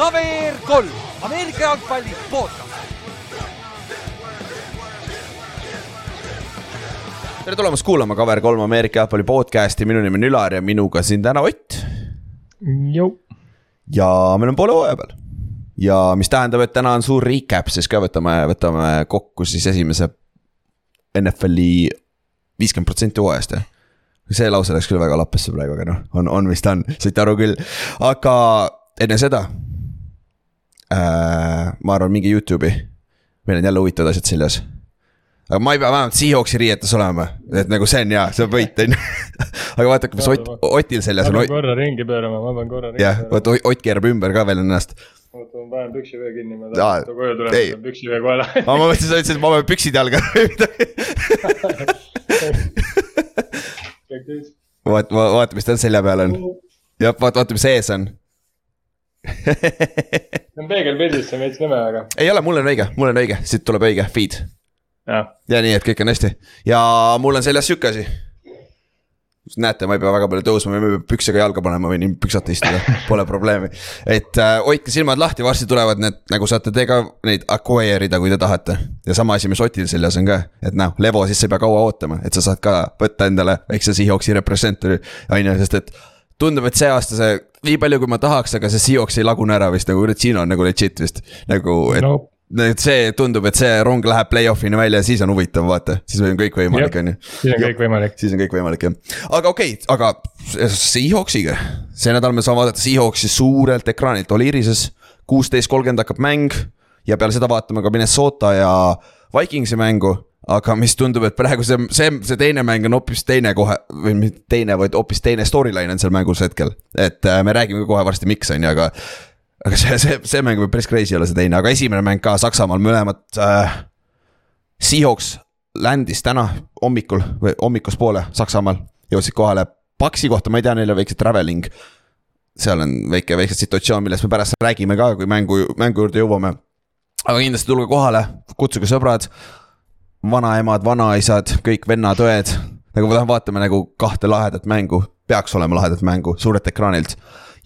KVR kolm, Ameerika jalgpalli podcast. tere tulemast kuulama KVR kolm Ameerika jalgpalli podcast'i, minu nimi on Ülar ja minuga siin täna Ott. ja meil on poole hooaja peal. ja mis tähendab, et täna on suur recap, siis ka võtame, võtame kokku siis esimese NFL-i viiskümmend protsenti hooajast jah see lause läks küll väga lappesse praegu, aga noh, on, on vist on, saite aru küll, aga enne seda äh,. ma arvan, minge Youtube'i, meil on jälle huvitavad asjad seljas. aga ma ei pea vähemalt Seahawksi riietes olema, et nagu see on hea, see on võit on ju. aga vaadake, mis Ott, Otil seljas on. ma pean korra ringi pöörama, ma pean korra ringi jah, vot Ott keerab ümber ka veel ennast. oota, ma panen püksivöö kinni, ma tahan koju tulla, panen püksivöö kohe lahti. ma mõtlesin, sa ütlesid, et ma panen püksid jalga või midagi. vaat-, vaata, mis tal selja peal on. jah, vaata, vaata, mis ees on see on peegelpildis, see on veits nõme, aga. ei ole, mul on õige, mul on õige, siit tuleb õige feed. ja nii, et kõik on hästi ja mul on seljas sihuke asi. Näete, ma ei pea väga palju tõusma, ma ei pea püksega jalga panema, võin püksata istuda, pole probleemi. et äh, hoidke silmad lahti, varsti tulevad need, nagu saate te ka neid acquire ida, kui te tahate. ja sama asi, mis Otil seljas on ka, et noh, Levo, siis sa ei pea kaua ootama, et sa saad ka võtta endale väikse Seahawksi representori, on ju, sest et tundub, et see aasta see, nii palju kui ma tahaks, aga see Seahawks ei lagune ära vist nagu Regino on nagu legit vist. nagu, et no et see tundub, et see rong läheb play-off'ini välja, siis on huvitav, vaata, siis on kõik võimalik, on ju. siis on kõik võimalik. siis on kõik võimalik jah, aga okei okay,, aga Seahawksiga, see nädal me saame vaadata Seahawksi suurelt ekraanilt, Oliirises. kuusteist kolmkümmend hakkab mäng ja peale seda vaatame ka Minnesota ja Vikingsi mängu aga mis tundub, et praegu see, see, see teine mäng on hoopis teine kohe või mitte teine, vaid hoopis teine storyline on seal mängus hetkel. et äh, me räägime kohe varsti, miks on ju, aga. Aga see, see, see mäng võib päris crazy olla, see teine, aga esimene mäng ka Saksamaal, mõlemad äh,. Seahawks land'is täna hommikul või hommikupoole Saksamaal, jõudsid kohale. Paksi kohta ma ei tea, neil on väike traveling. seal on väike, väike situatsioon, millest me pärast räägime ka, kui mängu, mängu juurde jõuame. aga kindlasti tulge kohale, kutsuge sõbrad vanaemad, vanaisad, kõik vennad-õed. nagu me vaatame nagu kahte lahedat mängu, peaks olema lahedat mängu suurelt ekraanilt.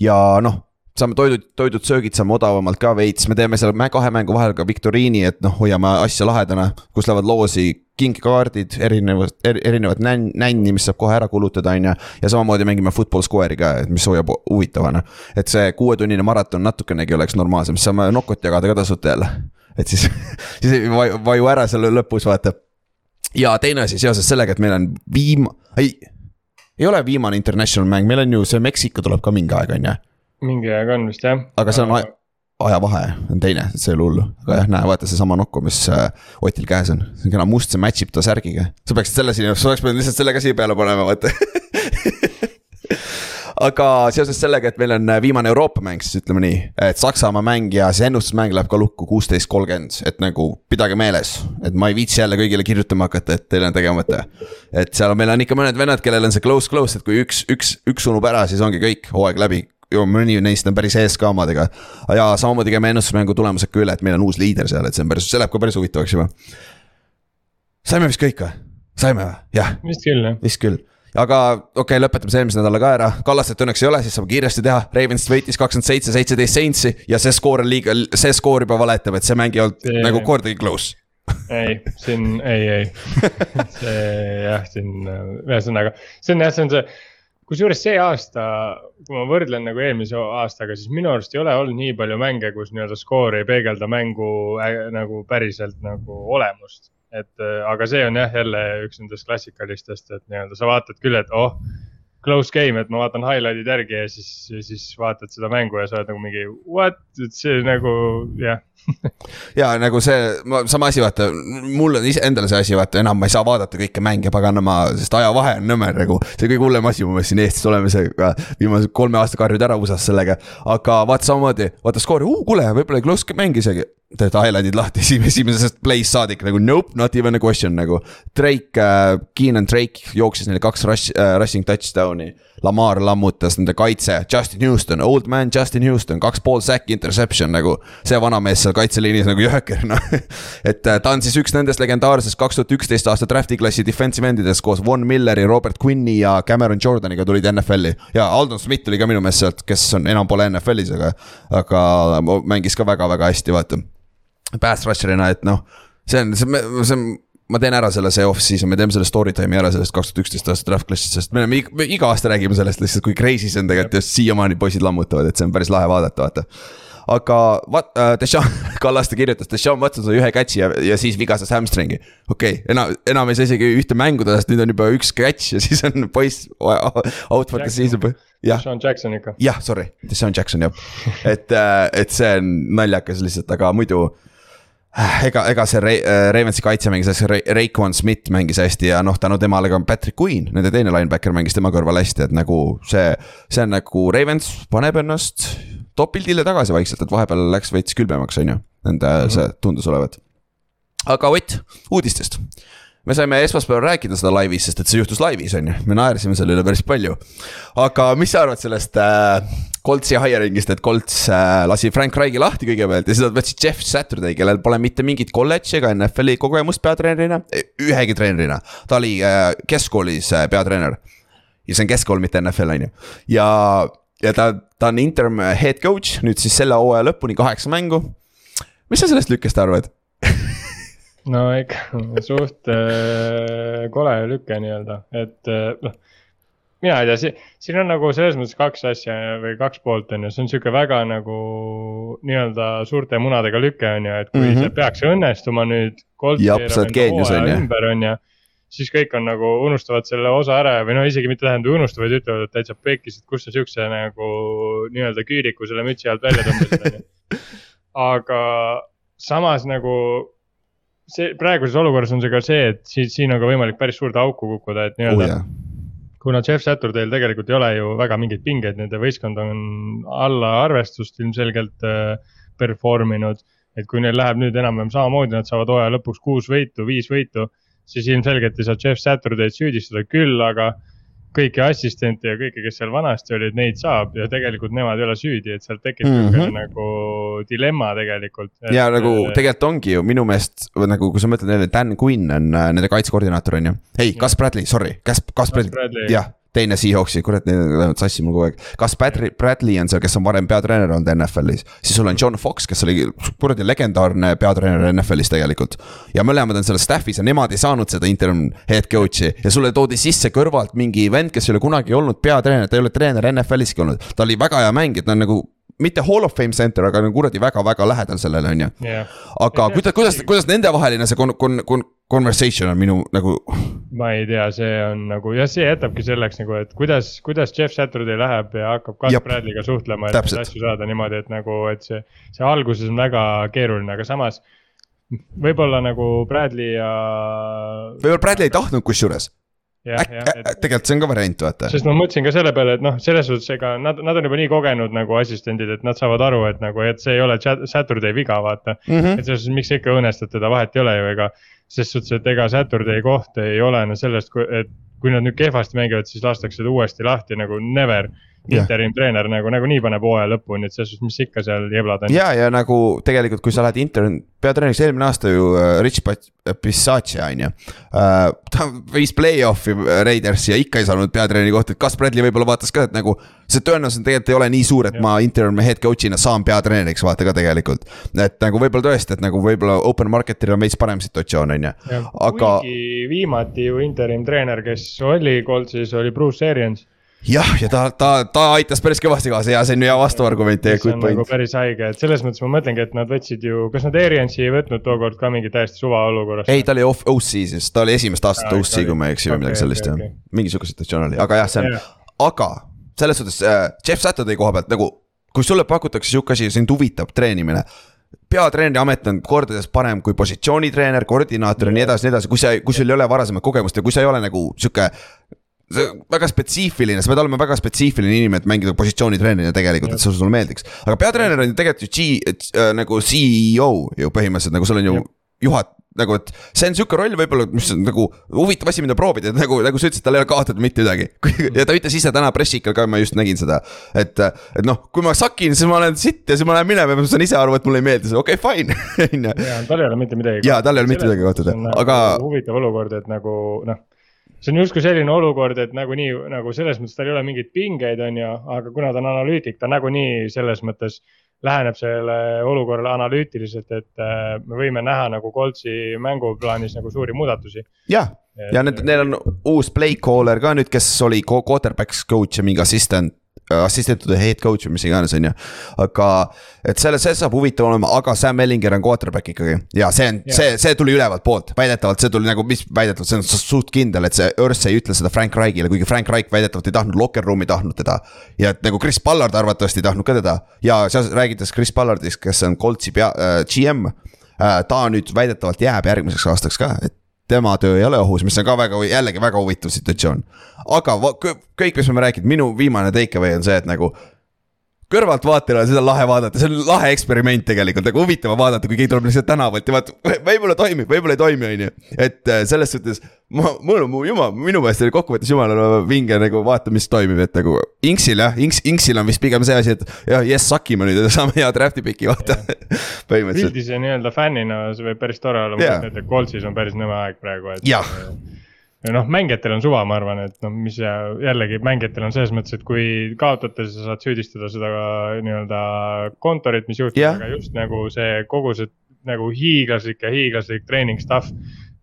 ja noh, saame toidud, toidud, söögid saame odavamalt ka veits, me teeme seal kahe mängu vahel ka viktoriini, et noh, hoiame asja lahedana. kus lähevad loosi kinkekaardid, erinevad er,, erinevat nänn, nänni, mis saab kohe ära kulutada, on ju. ja samamoodi mängime football square'i ka, et mis hoiab huvitavana. et see kuuetunnine maraton natukenegi oleks normaalsem, siis saame nokot jagada ka tasuta jälle et siis, siis ei vaju, vaju ära selle lõpus, vaata. ja teine asi seoses sellega, et meil on viim-, ei, ei ole viimane international mäng, meil on ju see Meksiko tuleb ka mingi aeg, on ju. Mingi aeg on vist jah. aga see on ajavahe on teine, see ei ole hullu, aga jah, näe, vaata seesama nokku, mis äh, Otil käes on, see on kena must, see match ib ta särgiga. sa peaksid selle siin, sa oleks pidanud lihtsalt selle ka siia peale panema, vaata aga seoses sellega, et meil on äh, viimane Euroopa mäng, siis ütleme nii, et Saksamaa mäng ja see ennustusmäng läheb ka lukku kuusteist, kolmkümmend, et nagu pidage meeles. et ma ei viitsi jälle kõigile kirjutama hakata, et teil on tegemata. et seal on, meil on ikka mõned vennad, kellel on see close, close, et kui üks, üks, üks unub ära, siis ongi kõik, hooaeg läbi ju mõni neist on päris ees ka omadega. ja samamoodi käime ennustusmängu tulemused ka üle, et meil on uus liider seal, et see on päris, see läheb ka päris huvitavaks juba. saime vist kõik või? saime või? jah. vist küll jah. vist küll aga okei okay,, lõpetame see eelmise nädala ka ära, Kallastet õnneks ei ole, siis saab kiiresti teha, Ravens võitis kakskümmend seitse, seitseteist Saintsi ja see skoor on liiga, see skoor juba valetab, et see mäng ei olnud see... nagu kordagi close ei, siin ei, ei, see jah, siin ühesõnaga, see on jah, see on see kusjuures see aasta, kui ma võrdlen nagu eelmise aastaga, siis minu arust ei ole olnud nii palju mänge, kus nii-öelda skoor ei peegelda mängu äh, nagu päriselt nagu olemust. Et äh, aga see on jah, jälle üks nendest klassikalistest, et nii-öelda sa vaatad küll, et oh, close game, et ma vaatan highlight'id järgi ja siis, siis vaatad seda mängu ja sa oled nagu mingi what, et see nagu jah ja nagu see, sama asi, vaata, mul on endale see asi, vaata, enam ma ei saa vaadata kõiki mänge, paganama, sest ajavahe on nõmer nagu. see kõige hullem asi, me siin Eestis oleme see viimase kolme aasta karjud ära USA-s sellega. aga vaata samamoodi, vaata skoori, kuule, võib-olla close mäng isegi teed highlight'id lahti esimesest play'st saadik nagu nope, not even a question nagu. Drake äh,, Keenan Drake jooksis neile kaks rush äh,, rushing touchdown'i. Lamar lammutas nende kaitse, Justin Houston, old man Justin Houston, kaks pool sack interception nagu. see vanamees seal kaitseliinis nagu jõhker noh et äh, ta on siis üks nendest legendaarsest kaks tuhat üksteist aasta draft'i klassi defensive endidest koos Von Milleri, Robert Quinni ja Cameron Jordaniga tulid NFL-i. ja Aldon Smith tuli ka minu meelest sealt, kes on enam pole NFL-is, aga, aga mängis ka väga-väga hästi, vaata. Pass rusher'ina, et noh, see on, see on, see on ma teen ära selle see off-season, me teeme selle story time'i ära sellest kaks tuhat üksteist aasta draft klassist, sest me oleme iga, me iga aasta räägime sellest lihtsalt, kui crazy see on tegelikult ja siiamaani poisid lammutavad, et see on päris lahe vaadata, vaata. aga vaat- äh,, Deshaun, Kallaste kirjutas, Deshaun Watson sai ühe catch'i ja, ja siis vigastas hamstringi. okei okay,, enam, enam ei saa isegi ühte mängu tast, nüüd on juba üks catch ja siis on poiss out for the season. Sean Jackson ikka. jah, sorry, Deshaun Jackson jah, et, äh, et see on naljakas lihtsalt, aga muidu ega, ega see Re-, Ravensi kaitse mängis hästi, Raekwon Smith mängis hästi ja noh, tänu temale ka Patrick Queen, nende teine linebacker mängis tema kõrval hästi, et nagu see. see on nagu Ravens paneb ennast top pildile tagasi vaikselt, et vahepeal läks veits külmemaks, on ju. Nende see tundus olevat. aga Ott, uudistest me saime esmaspäeval rääkida seda laivis, sest et see juhtus laivis, on ju, me naersime selle üle päris palju. aga mis sa arvad sellest äh, Coltsi hiring'ist, et Colts äh, lasi Frank Reich'i lahti kõigepealt ja siis nad võtsid Jeff Saturday, kellel pole mitte mingit kolledži ega NFL-i kogemust peatreenerina, ühegi treenerina. ta oli äh, keskkoolis äh, peatreener. ja see on keskkool, mitte NFL on ju, ja, ja ta, ta on interim head coach nüüd siis selle hooaja lõpuni kaheksa mängu. mis sa sellest lükkest arvad no ikka suht äh, kole lüke nii-öelda, et äh, noh mina ei tea, siin, siin on nagu selles mõttes kaks asja või kaks poolt on ju, see on sihuke väga nagu nii-öelda suurte munadega lüke on ju, et kui mm -hmm. see peaks õnnestuma nüüd. ümber on ju, siis kõik on nagu unustavad selle osa ära või no isegi mitte tähendab unustavad, ütlevad, et täitsa pekkis, et kust sa siukse nagu nii-öelda küüriku selle mütsi alt välja tõmbasid on ju. aga samas nagu see praeguses olukorras on see ka see, et siin, siin on ka võimalik päris suurde auku kukkuda, et nii-öelda oh, kuna Jeff Saturday'l tegelikult ei ole ju väga mingeid pingeid, nende võistkond on alla arvestust ilmselgelt äh, perform inud. et kui neil läheb nüüd enam-vähem samamoodi, nad saavad hooaja lõpuks kuus võitu, viis võitu, siis ilmselgelt ei saa Jeff Saturday'd süüdistada küll, aga kõiki assistente ja kõike, kes seal vanasti olid, neid saab ja tegelikult nemad ei ole süüdi, et sealt tekib mm -hmm. nagu dilemma tegelikult. ja nagu äh, tegelikult ongi ju minu meelest nagu, kui sa mõtled Dan Quinn on äh, nende kaitsekoordinaator on ju. ei, Gus Bradley, sorry, Gus, Gus Bradley, jah teine Seahawksi, kurat, need lähevad sassi mul kogu aeg. kas Bradley, Bradley on seal, kes on varem peatreener olnud NFL-is, siis sul on John Fox, kes oli kuradi legendaarne peatreener NFL-is tegelikult. ja mõlemad on seal staff'is ja nemad ei saanud seda interim head coach'i ja sulle toodi sisse kõrvalt mingi vend, kes ei ole kunagi olnud peatreener, ta ei ole treener NFL-iski olnud. ta oli väga hea mängija, ta on nagu mitte hall of fame center, aga nagu kuradi väga-väga lähedal sellele, on ju. aga kuidas, kuidas, kuidas nendevaheline see kon-, kon-, kon-, conversation on minu nagu. ma ei tea, see on nagu jah, see jätabki selleks nagu, et kuidas, kuidas Jeff Saturday läheb ja hakkab Gus Bradley'ga suhtlema, et neid asju saada niimoodi, et nagu, et see, see alguses on väga keeruline, aga samas võib-olla nagu Bradley ja. võib-olla Bradley ei tahtnud kusjuures tegelikult see on ka variant, vaata. sest ma mõtlesin ka selle peale, et noh, selles suhtes, ega nad, nad on juba nii kogenud nagu assistendid, et nad saavad aru, et nagu, et see ei ole Saturday viga, vaata mm. -hmm. et selles suhtes, miks sa ikka õõnestad teda, vahet ei ole ju, ega. ses suhtes, et ega Saturday koht ei ole no sellest, et kui nad nüüd kehvasti mängivad, siis lastakse ta uuesti lahti nagu never interim treener nagu nagunii paneb hooaja lõpuni, et selles suhtes, mis ikka seal jeblad on. ja, ja nagu tegelikult, kui sa lähed interim peatreeneriks eelmine aasta ju uh, Rich Pissace on ju uh,. ta viis play-off'i Raidersi ja ikka ei saanud peatreeneri kohta, et kas Bradley võib-olla vaatas ka, et nagu. see tõenäosus tegelikult ei ole nii suur, et ja. ma interim head coach'ina saan peatreeneriks vaata ka tegelikult. et nagu võib-olla tõesti, et nagu võib-olla open market'il on veits parem situatsioon, on ju, aga. viimati ju interim treener, kes oli Coltsis, oli Bruce Arians jah, ja ta, ta, ta aitas päris kõvasti kaasa ja see on hea vastuargument ja good point. nagu päris haige, et selles mõttes ma mõtlengi, et nad võtsid ju, kas nad Ariansi ei võtnud tookord ka mingi täiesti suva olukorras? ei, ta oli off, OC siis, ta oli esimest aastat ah, OC, kui ma ei eksi või okay, midagi sellist okay, jah okay.. mingi sihuke situatsioon oli, aga jah, see on yeah., aga selles suhtes äh, Jeff Saturday koha pealt nagu. kui sulle pakutakse sihuke asi, sind huvitab treenimine peatreeneri amet on kordades parem kui positsioonitreener, koordinaator ja nii edasi, nii edasi, kui sa, kui sul ei ole varasemat kogemust ja kui sa ei ole nagu sihuke see on väga spetsiifiline, sa pead olema väga spetsiifiline inimene, et mängida positsioonitreenerina tegelikult, et see sulle meeldiks. aga peatreener on ju tegelikult ju G äh, nagu CEO ju põhimõtteliselt nagu sul on ju juhat-, nagu, et see on sihuke roll võib-olla, mis on nagu huvitav asi, mida proovida, et nagu, nagu sa ütlesid, tal ei ole kaotada mitte midagi. ja ta ütles ise täna pressikal ka, ma just nägin seda, et, et noh, kui ma sakin, siis ma olen sitt ja siis ma lähen minema ja ma saan ise aru, et mulle ei meeldi see, okei okay,, fine, on ju. ja tal ei ole mitte midagi. Jaa, tal ei ole mitte midagi kaotada, aga- aga. huvitav olukord, et nagu noh, see on justkui selline olukord, et nagunii nagu selles mõttes tal ei ole mingeid pingeid, on ju, aga kuna ta on analüütik, ta nagunii selles mõttes läheneb sellele olukorrale analüütiliselt, et äh, me võime näha nagu Coltsi mänguplaanis nagu suuri muudatusi. jah, ja need, neil on uus play caller ka nüüd, kes oli quarterback's coach ja mingi assistant, assistant või head coach või mis iganes, on ju. aga, et selle, see saab huvitav olema, aga Sam Ellinger on quarterback ikkagi ja see on, Jaa. see, see tuli ülevalt poolt, väidetavalt see tuli nagu, mis väidetavalt, see on su- suht kindel, et see Örs ei ütle seda Frank Reichile, kuigi Frank Reich väidetavalt ei tahtnud locker room'i tahtnud teda. ja et nagu Chris Ballard arvatavasti ei tahtnud ka teda ja seal räägitakse Chris Ballardist, kes on Coltsi pea äh,, GM äh,. ta nüüd väidetavalt jääb järgmiseks aastaks ka, et tema töö ei ole ohus, mis on ka väga, jällegi väga huvitav situatsioon. aga kõik, mis me rääkinud, minu viimane takeaway on see, et nagu kõrvaltvaatajale seda on lahe vaadata, see on lahe eksperiment tegelikult, nagu huvitav on vaadata, kui keegi tuleb lihtsalt tänavalt ja vaatab, võib-olla toimib, võib-olla ei toimi, on ju. et äh, selles suhtes ma, mul on mu jumal, minu meelest oli kokkuvõttes jumala vinge nagu vaata, mis toimib, et nagu Inksil jah, Inks, Inksil on vist pigem see asi, et jah, jess, sakime nüüd ja saame hea draft'i piki, vaata. põhimõtteliselt, pildis ja nii-öelda fännina see võib päris tore olla, ma ette, et Coltsis on päris nõme aeg praegu, et. Jah. Ja noh, mängijatel on suva, ma arvan, et noh, mis ja jällegi mängijatel on selles mõttes, et kui kaotate, sa saad süüdistada seda nii-öelda kontorit, mis juhtub Jah. aga just nagu see kogu see nagu hiiglaslik ja hiiglaslik treening stuff.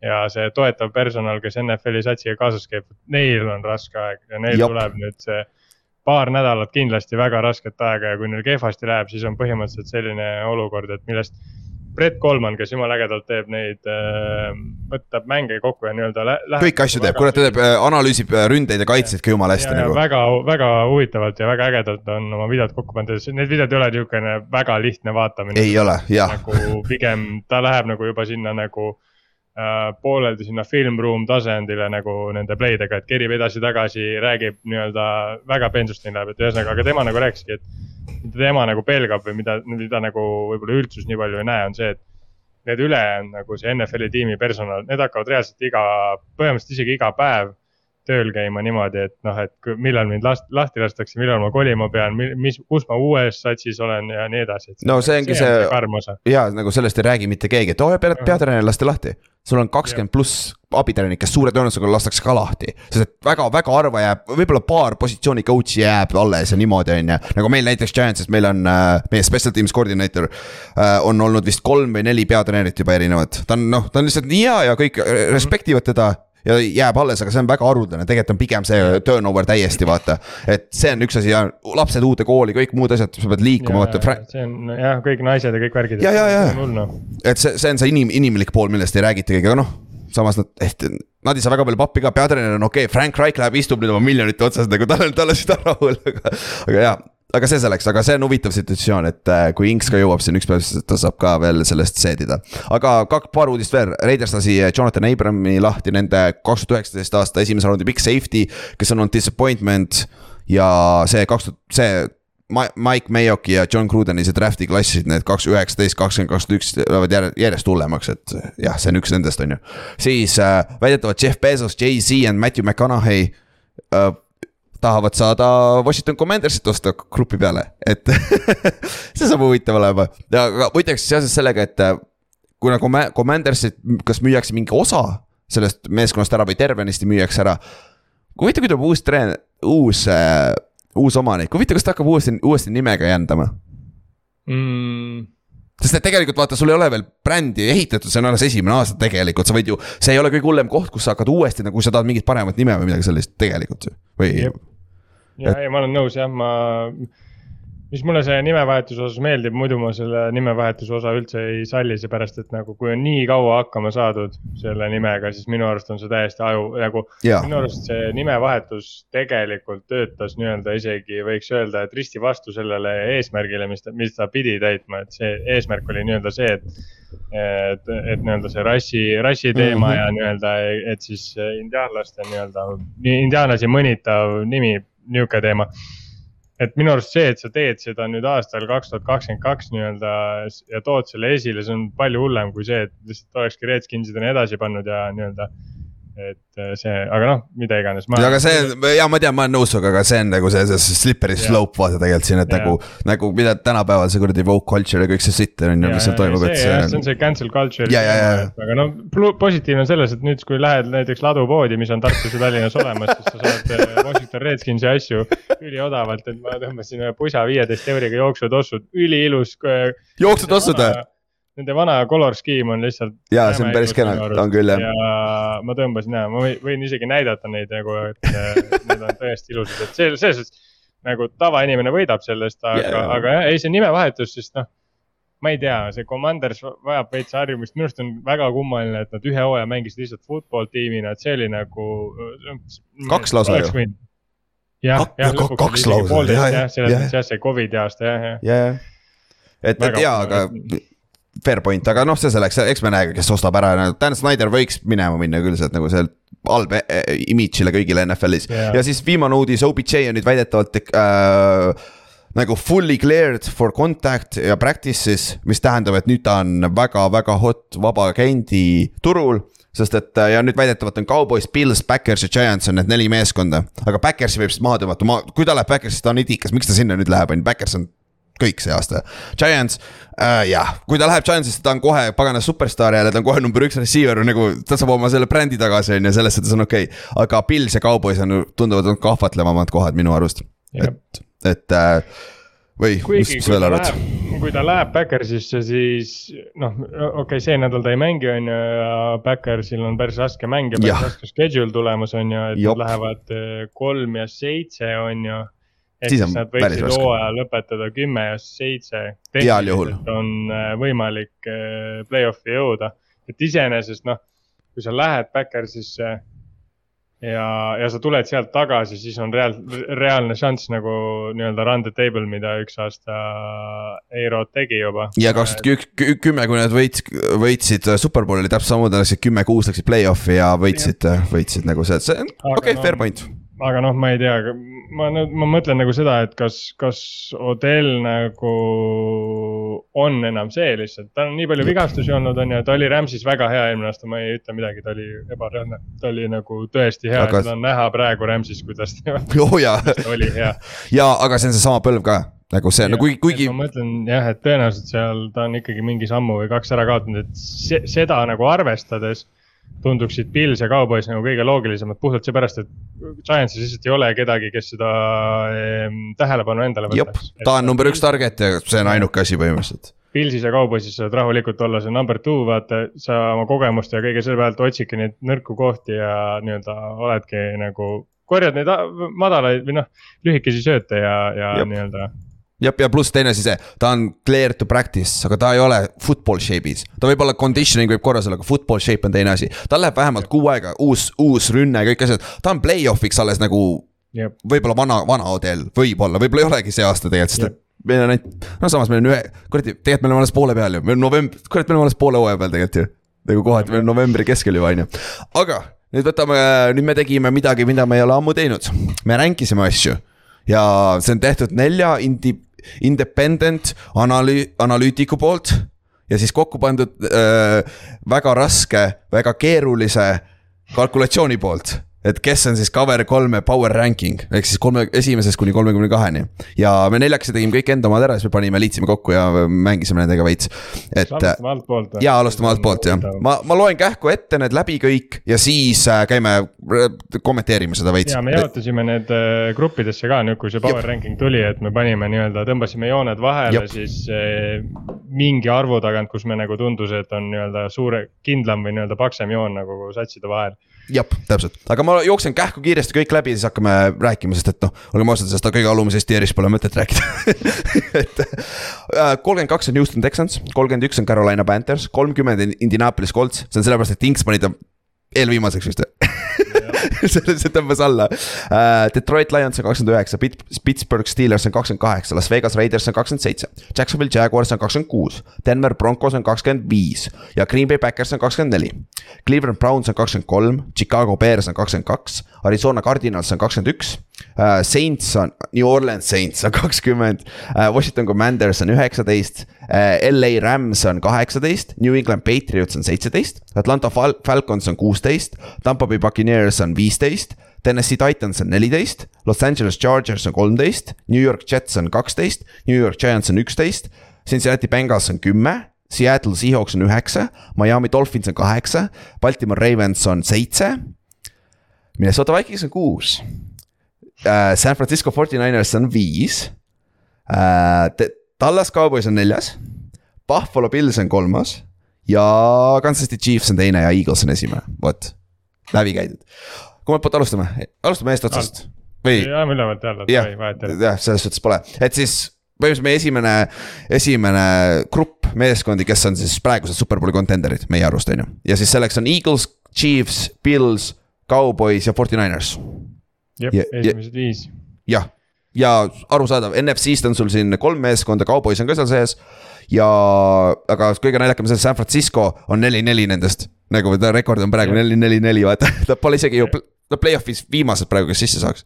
ja see toetav personal, kes NFL-i satsiga kaasas käib, neil on raske aeg ja neil. Jop. tuleb nüüd see paar nädalat kindlasti väga rasket aega ja kui neil kehvasti läheb, siis on põhimõtteliselt selline olukord, et millest Brett Kolman, kes jumala ägedalt teeb neid, võtab mänge kokku ja nii-öelda lä-. kõiki asju teeb, kurat, ta teeb, analüüsib äh, ründeid ja kaitseid ka jumala hästi ja, nagu. väga, väga huvitavalt ja väga ägedalt on oma videod kokku pandud, need videod ei ole niisugune väga lihtne vaatamine. ei ole, jah, nagu pigem ta läheb nagu juba sinna nagu äh, pooleldi sinna film room tasandile nagu nende play'dega, et kerib edasi-tagasi, räägib nii-öelda väga pensusteni läheb, et ühesõnaga, aga tema nagu rääkiski, et. mida tema nagu pelgab või mida, mida nagu võib-olla üldsus nii palju ei näe, on see, et need ülejäänud nagu see NFL-i tiimi personal, need hakkavad reaalselt iga, põhimõtteliselt isegi iga päev tööl käima niimoodi, et noh, et millal mind last-, lahti lastakse, millal ma kolima pean, mis, kus ma uues satsis olen ja nii edasi. No see ongi see- karm osa. ja nagu sellest ei räägi mitte keegi, et oo, pead, peatreener lasti lahti. Sul on kakskümmend pluss abitreenerit, kes suure tõenäosusega lastakse ka lahti, sest et väga-väga harva jääb, võib-olla paar positsiooni coach'i jääb alles ja niimoodi, on ju. nagu meil näiteks Giantsis, meil on äh, meie special teams coordinator äh, on olnud vist kolm või neli peatreenerit juba erinevat, ta on noh, ta on lihtsalt nii hea ja kõik respect ivad teda ja jääb alles, aga see on väga haruldane, tegelikult on pigem see turnover täiesti vaata. et see on üks asi ja lapsed uude kooli, kõik muud asjad, sa pead liikuma, vaata. see on jah, kõik naised ja kõik värgid. Ja, ja, ja. et see, see on see inim-, inimlik pool, millest ei räägitagi, aga noh, samas nad, et nad ei saa väga palju pappi ka, peatreener on okei okay,, Frank Reich läheb, istub nüüd oma miljonite otsas nagu tal on, tal on süda rahul, aga, aga jaa. Aga see selleks, aga see on huvitav situatsioon, et äh, kui Inks ka jõuab siin üks päev, siis ta saab ka veel sellest seedida. aga kaks, paar uudist veel, Raiders lasi Jonathan Abrami lahti nende kaks tuhat üheksateist aasta esimese raundi big safety, kes on olnud disappointment ja see kaks tuhat, see Mike Mayoki ja John Crudeni see draft'i klassisid need kaks, üheksateist, kakskümmend, kakskümmend üks lähevad järjest, hullemaks, et jah, see on üks nendest, on ju. siis äh, väidetavalt Jeff Bezos, Jay-Z ja Matthew McConaughey äh, tahavad saada Washington Commandersit osta grupi peale, et see saab huvitav olema. aga muideks seoses sellega, et äh, kuna Comma- Commandersit, kas müüakse mingi osa sellest meeskonnast ära või tervenisti müüakse ära. huvitav, kui tuleb uus treen-, uus äh, uus omanik, huvitav, kas ta hakkab uuesti, uuesti nimega jändama? mm,. sest et tegelikult vaata, sul ei ole veel brändi ehitatud, see on alles esimene aasta tegelikult, sa võid ju, see ei ole kõige hullem koht, kus sa hakkad uuesti nagu, sa tahad mingit paremat nime või midagi sellist tegelikult ju, või Jep. ja, ja ma olen nõus jah, ma, mis mulle see nimevahetuse osas meeldib, muidu ma selle nimevahetuse osa üldse ei salli, seepärast et nagu kui on nii kaua hakkama saadud selle nimega, siis minu arust on see täiesti aju nagu. Minu arust see nimevahetus tegelikult töötas nii-öelda isegi võiks öelda, et risti vastu sellele eesmärgile, mis ta, mis ta pidi täitma, et see eesmärk oli nii-öelda see, et et, et nii-öelda see rassi, rassi teema mm. -hmm. ja nii-öelda, et siis indiaanlaste nii-öelda, indiaanlasi mõnitav nimi, nihuke teema. et minu arust see, et sa teed seda nüüd aastal kaks tuhat kakskümmend kaks nii-öelda ja tood selle esile, see on palju hullem kui see, et lihtsalt olekski Redskinsid on edasi pannud ja nii-öelda et äh, see, aga noh, mida iganes. aga see, ja ma tean, ma olen nõus sinuga, aga see on nagu see, see slippery slope vaata tegelikult siin, et ja. nagu, nagu mida tänapäeval see kuradi woke culture ja kõik see sitt on ju, mis seal toimub, et see. see on see cancel culture. aga no positiivne on selles, et nüüd, kui lähed näiteks ladupoodi, mis on Tartus ja Tallinnas olemas, siis sa saad äh, Washington Redskinsi asju üliodavalt, et ma tõmbasin ühe pusa viieteist euriga jooksutossud, üliilus. Äh, jooksutossud või? Nende vana color scheme on lihtsalt. ja see on päris kena, on küll jah. ja ma tõmbasin ja ma võin isegi näidata neid nagu, et need on tõesti ilusad, et see, selles suhtes. nagu tavainimene võidab sellest, aga yeah., aga jah, ei see nimevahetus, sest noh. ma ei tea, see Commanders vajab veits harjumist, minu arust on väga kummaline, et nad ühe hooaja mängisid lihtsalt football tiimina, et see oli nagu. kaks lausa ju. jah, jah, kaks lausa, jah, jah, selles jah, see Covidi aasta jah, jah. jah, et, et jaa, aga fair point, aga noh, see selleks, eks me näe, kes ostab ära, Dan Snyder võiks minema minna küll sealt nagu sealt halb e, e, imidžile kõigile NFL-is yeah.. ja siis viimane uudis, OBJ on nüüd väidetavalt äh, nagu fully cleared for contact ja practices, mis tähendab, et nüüd ta on väga-väga hot vaba agendi turul sest et ja nüüd väidetavalt on Cowboys, Bills, Backers ja Giants on need neli meeskonda, aga Backersi võib maha tõmmata, ma, kui ta läheb Backersi, ta on idikas, miks ta sinna nüüd läheb, on ju, Backers on kõik see aasta. Giants äh,, jah, kui ta läheb Giantsisse, ta on kohe pagana superstaar jälle, ta on kohe number üks receiver nagu, ta saab oma selle brändi tagasi, on ju, selles suhtes on okei okay.. aga Pils ja Cowboys on, tunduvad kahvatlevamad kohad minu arust, et, et äh, või, mis sa veel arvad? kui ta läheb Backersisse, siis noh, okei okay,, see nädal ta ei mängi, on ju, ja Backersil on päris raske mäng ja päris raske schedule tulemas, on ju, et Jop. nad lähevad äh, kolm ja seitse, on ju ehk siis nad võiksid hooaja lõpetada kümme ja seitse. heal juhul. on äh, võimalik äh, play-off'i jõuda, et iseenesest noh, kui sa lähed Backersisse ja, ja sa tuled sealt tagasi, siis on reaal, reaalne šanss nagu nii-öelda run the table, mida üks aasta Eirod tegi juba. ja kaks tuhat kümme, kui nad võits, võitsid Superbowli täpselt samamoodi, läksid kümme-kuus läksid play-off'i ja võitsid, võitsid nagu see, see on okei okay, no, fair point aga noh, ma ei tea, ma nüüd, ma mõtlen nagu seda, et kas, kas Odell nagu on enam see lihtsalt, tal on nii palju vigastusi olnud, on ju, ta oli Rams'is väga hea eelmine aasta, ma ei ütle midagi, ta oli ebareaalne. ta oli nagu tõesti hea aga..., seda on näha praegu Rams'is, kuidas ta oh, ja. oli hea. ja, aga see on seesama põlv ka nagu see, no kuigi, kuigi. ma mõtlen jah, et tõenäoliselt seal ta on ikkagi mingi sammu või kaks ära kaotanud, et se, seda nagu arvestades tunduksid Pils ja Cowboys nagu kõige loogilisemad puhtalt seepärast, et Giantsis lihtsalt ei ole kedagi, kes seda eh, tähelepanu endale võtaks. ta on number üks target ja see on ainuke asi põhimõtteliselt. Pilsis ja Cowboysis saad rahulikult olla see number two, vaata, sa oma kogemust ja kõige selle pealt otsidki neid nõrku kohti ja nii-öelda oledki nagu korjad neid madalaid või noh, lühikesi sööte ja, ja nii-öelda jah, ja pluss teine asi see, ta on clear to practice, aga ta ei ole football shape'is. ta võib olla conditioning võib korras olla, aga football shape on teine asi. tal läheb vähemalt kuu aega, uus, uus rünne, kõik asjad, ta on play-off'iks alles nagu. võib-olla vana, vana Odell, võib-olla, võib-olla ei olegi see aasta tegelikult, sest et meil on ainult, no samas meil on ühe, kuradi, tegelikult me oleme alles poole peal ju, meil on november, kurat, me oleme alles poole hooaja peal tegelikult ju. nagu kohati veel novembri keskel juba on ju, aga nüüd võtame, nüüd me tegime midagi, mida me ei ole ammu teinud, me ränkisime asju ja see on tehtud nelja indi-, independent analüü-, analüütiku poolt ja siis kokku pandud äh, väga raske, väga keerulise kalkulatsiooni poolt et kes on siis cover kolme power ranking ehk siis kolme, esimesest kuni kolmekümne kaheni. ja me neljakesi tegime kõik enda omad ära, siis me panime, liitsime kokku ja mängisime nendega veits. et. alustame altpoolt. jaa, alustame altpoolt jah, ma, ma loen kähku ette need läbi kõik ja siis äh, käime, kommenteerime seda veits. ja me jaotasime need äh, gruppidesse ka nüüd, kui see power Jop. ranking tuli, et me panime nii-öelda, tõmbasime jooned vahele, siis äh, mingi arvu tagant, kus me nagu tundus, et on nii-öelda suure, kindlam või nii-öelda paksem joon nagu satside vahel jah, täpselt, aga ma jooksen kähku kiiresti kõik läbi, siis hakkame rääkima, sest et noh, olgem ausad, sellest kõige alumisest tier'ist pole mõtet rääkida. Et äh, kolmkümmend kaks on Houston Texans, kolmkümmend üks on Carolina Panthers, kolmkümmend Indianapolis Colts, see on sellepärast, et Inks pani ta eelviimaseks vist selle, see tõmbas alla uh,. Detroit Lions on kakskümmend üheksa, Pittsburgh Steelers on kakskümmend kaheksa, Las Vegas Raiders on kakskümmend seitse. Jacksonville Jaguars on kakskümmend kuus, Denver Broncos on kakskümmend viis ja Green Bay Packers on kakskümmend neli. Cleveland Browns on kakskümmend kolm, Chicago Bears on kakskümmend kaks, Arizona Cardinals on kakskümmend üks, Saints on, New Orleans Saints on kakskümmend. Uh,, Washington Commanders on üheksateist. Uh,, LA Rams on kaheksateist, New England Patriots on seitseteist, Atlanta Fal Falcons on kuusteist, Tampa Bay Buccaneers on viisteist. Tennessee Titans on neliteist, Los Angeles Chargers on kolmteist, New York Jets on kaksteist, New York Giants on üksteist, Cincinnati Bengals on kümme. Seattle Seahawks on üheksa, Miami Dolphins on kaheksa, Baltimore Ravens on seitse. Minnesota Vikings on kuus äh, San Francisco 49ers on viis äh,. Tallas Cowboys on neljas, Buffalo Bills on kolmas ja Kansas City Chiefs on teine ja Eagles on esimene, vot, läbi käidud. kummalt poolt alustame, alustame eestotsast või? jah, mõlemalt jälle, ei vahet ei ole. jah, selles suhtes pole, et siis põhimõtteliselt meie esimene, esimene grupp meeskondi, kes on siis praegused superbowli kontenderid meie arust, on ju. ja siis selleks on Eagles, Chiefs, Bills, Cowboys ja 49ers jah ja,, esimesed ja, viis. jah, ja arusaadav, NFC-st on sul siin kolm meeskonda, Cowboys on ka seal sees. ja, aga kõige naljakam on see, San Francisco on neli-neli nendest. nagu ta rekord on praegu neli-neli-neli, vaata, ta pole isegi ju, no play-off'is viimased praegu, kes sisse saaks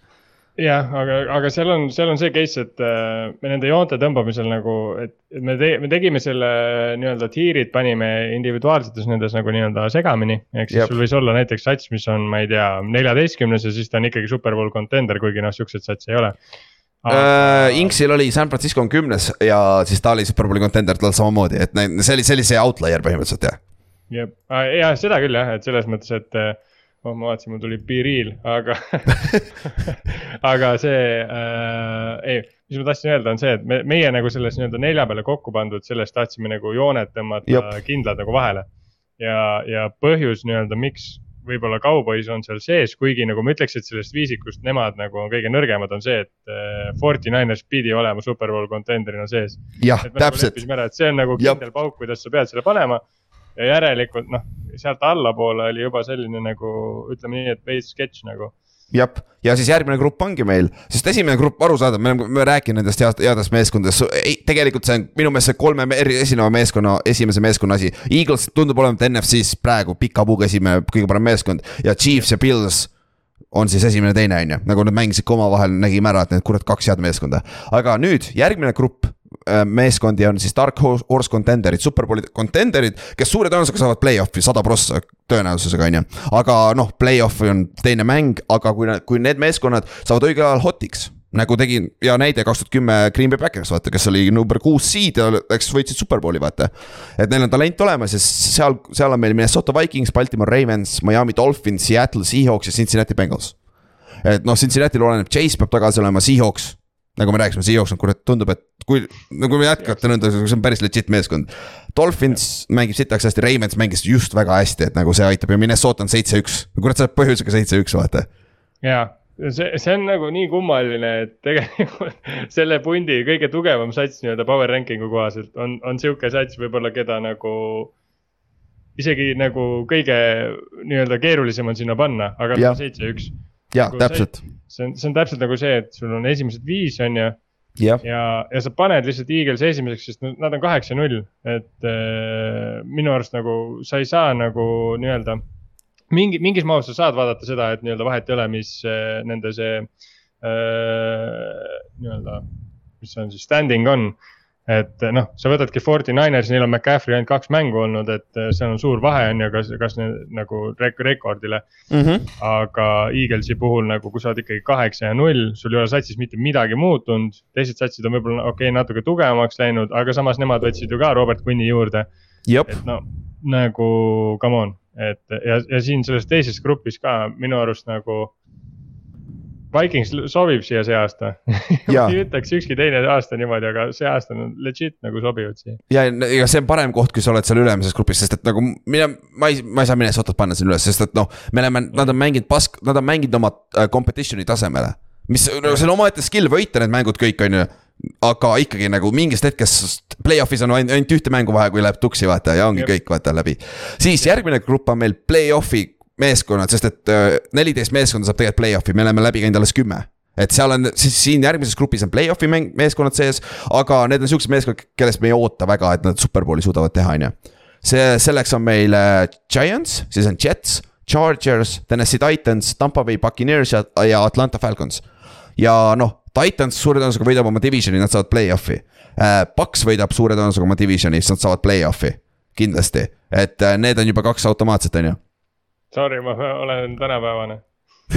jah, aga, aga seal on, seal on see case, et äh, me nende joonte tõmbamisel nagu, et me te, me tegime selle nii-öelda tiirid, panime individuaalsetes nendes nagu nii-öelda segamini. ehk siis Jep. sul võis olla näiteks sats, mis on, ma ei tea, neljateistkümnes ja siis ta on ikkagi superbowl contender, kuigi noh, siukseid satse ei ole. Uh, Inksil oli San Francisco on kümnes ja siis ta oli superbowli contender tal samamoodi, et see oli, see oli see outlier põhimõtteliselt jah. jah, ja seda küll jah, et selles mõttes, et oh, ma vaatasin, mul tuli Be Real, aga aga see äh,, ei, mis ma tahtsin öelda, on see, et me, meie nagu selles nii-öelda nelja peale kokku pandud, sellest tahtsime nagu jooned tõmmata Jop. kindlad nagu vahele. ja, ja põhjus nii-öelda, miks võib-olla Cowboys on seal sees, kuigi nagu ma ütleks, et sellest viisikust nemad nagu on kõige nõrgemad, on see, et äh, Forty Niners pidi olema superbowl contender'ina sees. jah, nagu täpselt. Et see on nagu kindel pauk, kuidas sa pead selle panema ja järelikult noh, sealt allapoole oli juba selline nagu ütleme nii, et veits sketš nagu. Jah, ja siis järgmine grupp ongi meil, sest esimene grupp, arusaadav, me oleme, me oleme rääkinud nendest heast, headest meeskondadest, tegelikult see on minu meelest see kolme esineva meeskonna, esimese meeskonna asi. Eagles tundub olevat NFC-s praegu pika puuga esimene, kõige parem meeskond. Ja Chiefs ja Bills on siis esimene, teine on ju, nagu nad mängisid ka omavahel, nägime ära, et need kurat kaks head meeskonda. aga nüüd järgmine grupp meeskondi on siis Dark Horse Contenderid, Superbowli contenderid, kes suure tõenäosusega saavad play-off'i sada prossa tõenäosusega, on ju. aga noh, play-off'i on teine mäng, aga kui, kui need meeskonnad saavad õigel ajal hot'iks nagu tegin hea näide kaks tuhat kümme Green Bay Packers, vaata, kes oli number kuus seed ja läks, võitsid superbowli, vaata. et neil on talent olemas ja seal, seal on meil Minnesota Vikings, Baltimore Ravens, Miami Dolphins, Seattle Seahawks ja Cincinnati Bengals. et noh, Cincinnati'l oleneb, Chase peab tagasi olema, Seahawks nagu me rääkisime, Seahawks on kurat, tundub, et kui, no kui jätkata nõnda, see on päris legit meeskond. Dolphins mängib sitaks hästi, Ravens mängis just väga hästi, et nagu see aitab ja Minnesota on seitse-üks, kurat, see on põhjusega seitse-üks, vaata. jaa, see, see on nagu nii kummaline, et tegelikult selle pundi kõige tugevam sats nii-öelda power ranking'u kohaselt on, on sihuke sats võib-olla, keda nagu isegi nagu kõige nii-öelda keerulisem on sinna panna, aga seitse-üks jaa nagu, täpselt. see on, see on täpselt nagu see, et sul on esimesed viis, on ju. ja, ja, ja sa paned lihtsalt Eaglesi esimeseks, sest nad on kaheksa-null, et äh, minu arust nagu sa ei saa nagu nii-öelda. mingi, mingis mahus sa saad vaadata seda, et nii-öelda vahet ei ole, mis äh, nende see äh, nii-öelda, mis on siis standing on et noh, sa võtadki Forty Niners, neil on McCaffrey ainult kaks mängu olnud, et eh, seal on suur vahe on ju, kas, kas ne, nagu rek rekordile mm. -hmm. aga Eaglesi puhul nagu, kui sa oled ikkagi kaheksa ja null, sul ei ole satsis mitte midagi muutunud. teised satsid on võib-olla okei okay,, natuke tugevamaks läinud, aga samas nemad võtsid ju ka Robert Quinni juurde. et no nagu come on, et ja, ja siin selles teises grupis ka minu arust nagu Vikings sobib siia see aasta ma ei ütleks ükski teine aasta niimoodi, aga see aasta on legit nagu sobivad siia. ja ega see on parem koht, kui sa oled seal ülemises grupis, sest et nagu mina, ma ei, ma ei saa Minnesotat panna siin üles, sest et noh, me oleme, nad on mänginud pask, nad on mänginud oma äh, competition'i tasemele. mis, no see on omaette skill võita need mängud kõik, on ju aga ikkagi nagu mingist hetkest play-off'is on ainult, ainult ühte mängu vahe, kui läheb tuksi, vaata ja ongi Jep. kõik, vaata läbi. siis järgmine grupp on meil play-off'i meeskonnad, sest et äh, neliteist meeskonda saab tegelikult play-off'i, me oleme läbi käinud alles kümme et seal on, siis siin järgmises grupis on play-off'i meeskonnad sees, aga need on siuksed meeskonnad, kellest me ei oota väga, et nad superbowli suudavad teha, on ju. see, selleks on meil äh, Giants, siis on Jets, Chargers, Tennessee Titans, Tampa Bay Buccaneers ja, ja Atlanta Falcons. ja noh, Titans suure tõenäosusega võidab oma divisioni, nad saavad play-off'i äh,. Paks võidab suure tõenäosusega oma divisioni, siis nad saavad play-off'i, kindlasti, et äh, need on juba kaks automaatset, on ju. Sorry, ma olen tänapäevane.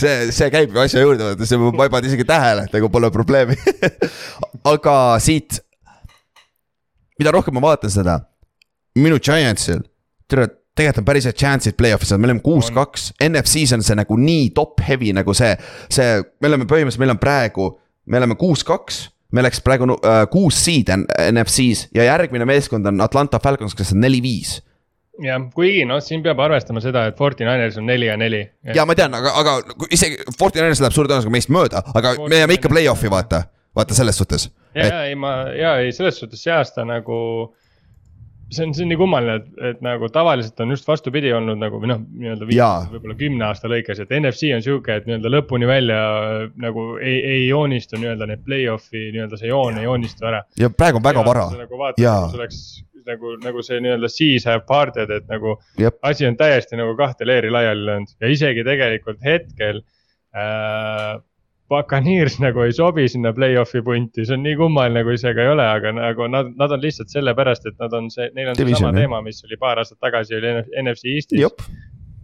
see, see käib ju asja juurde, vaata, see ma ei pannud isegi tähele, et nagu pole probleemi. aga siit, mida rohkem ma vaatan seda, minu Giantsil, tere, tegelikult on päris head chance'id play-off'i saada, me oleme kuus-kaks, NFC-s on see nagu nii top heavy nagu see, see, me oleme põhimõtteliselt, meil on praegu, me oleme kuus-kaks me läks praegu uh, kuus seed on NFC-s ja järgmine meeskond on Atlanta Falcons, kes on neli-viis jah, kuigi noh, siin peab arvestama seda, et Forty Niners on neli ja neli. ja ma tean, aga, aga isegi Fortinanders läheb suure tõenäosusega meist mööda, aga me jääme ikka play-off'i, vaata. vaata selles suhtes. ja, ja ei, ma ja ei, selles suhtes see aasta nagu. see on, see on nii kummaline, et, et nagu tavaliselt on just vastupidi olnud nagu või noh, nii-öelda võib-olla kümne aasta lõikes, et NFC on sihuke, et nii-öelda lõpuni välja nagu ei, ei joonistu nii-öelda need play-off'i nii-öelda see joon ei joonistu ära. ja praegu on väga vara. nagu vaatad, kus oleks nagu, nagu see nii-öelda seas have parted, et nagu Jep. asi on täiesti nagu kahte leeri laiali löönud ja isegi tegelikult hetkel äh,. Buccaneers nagu ei sobi sinna play-off'i punti, see on nii kummaline, kui see ka ei ole, aga nagu nad, nad on lihtsalt sellepärast, et nad on see, neil on Division, seesama teema, mis oli paar aastat tagasi oli NFC Eestis. jep,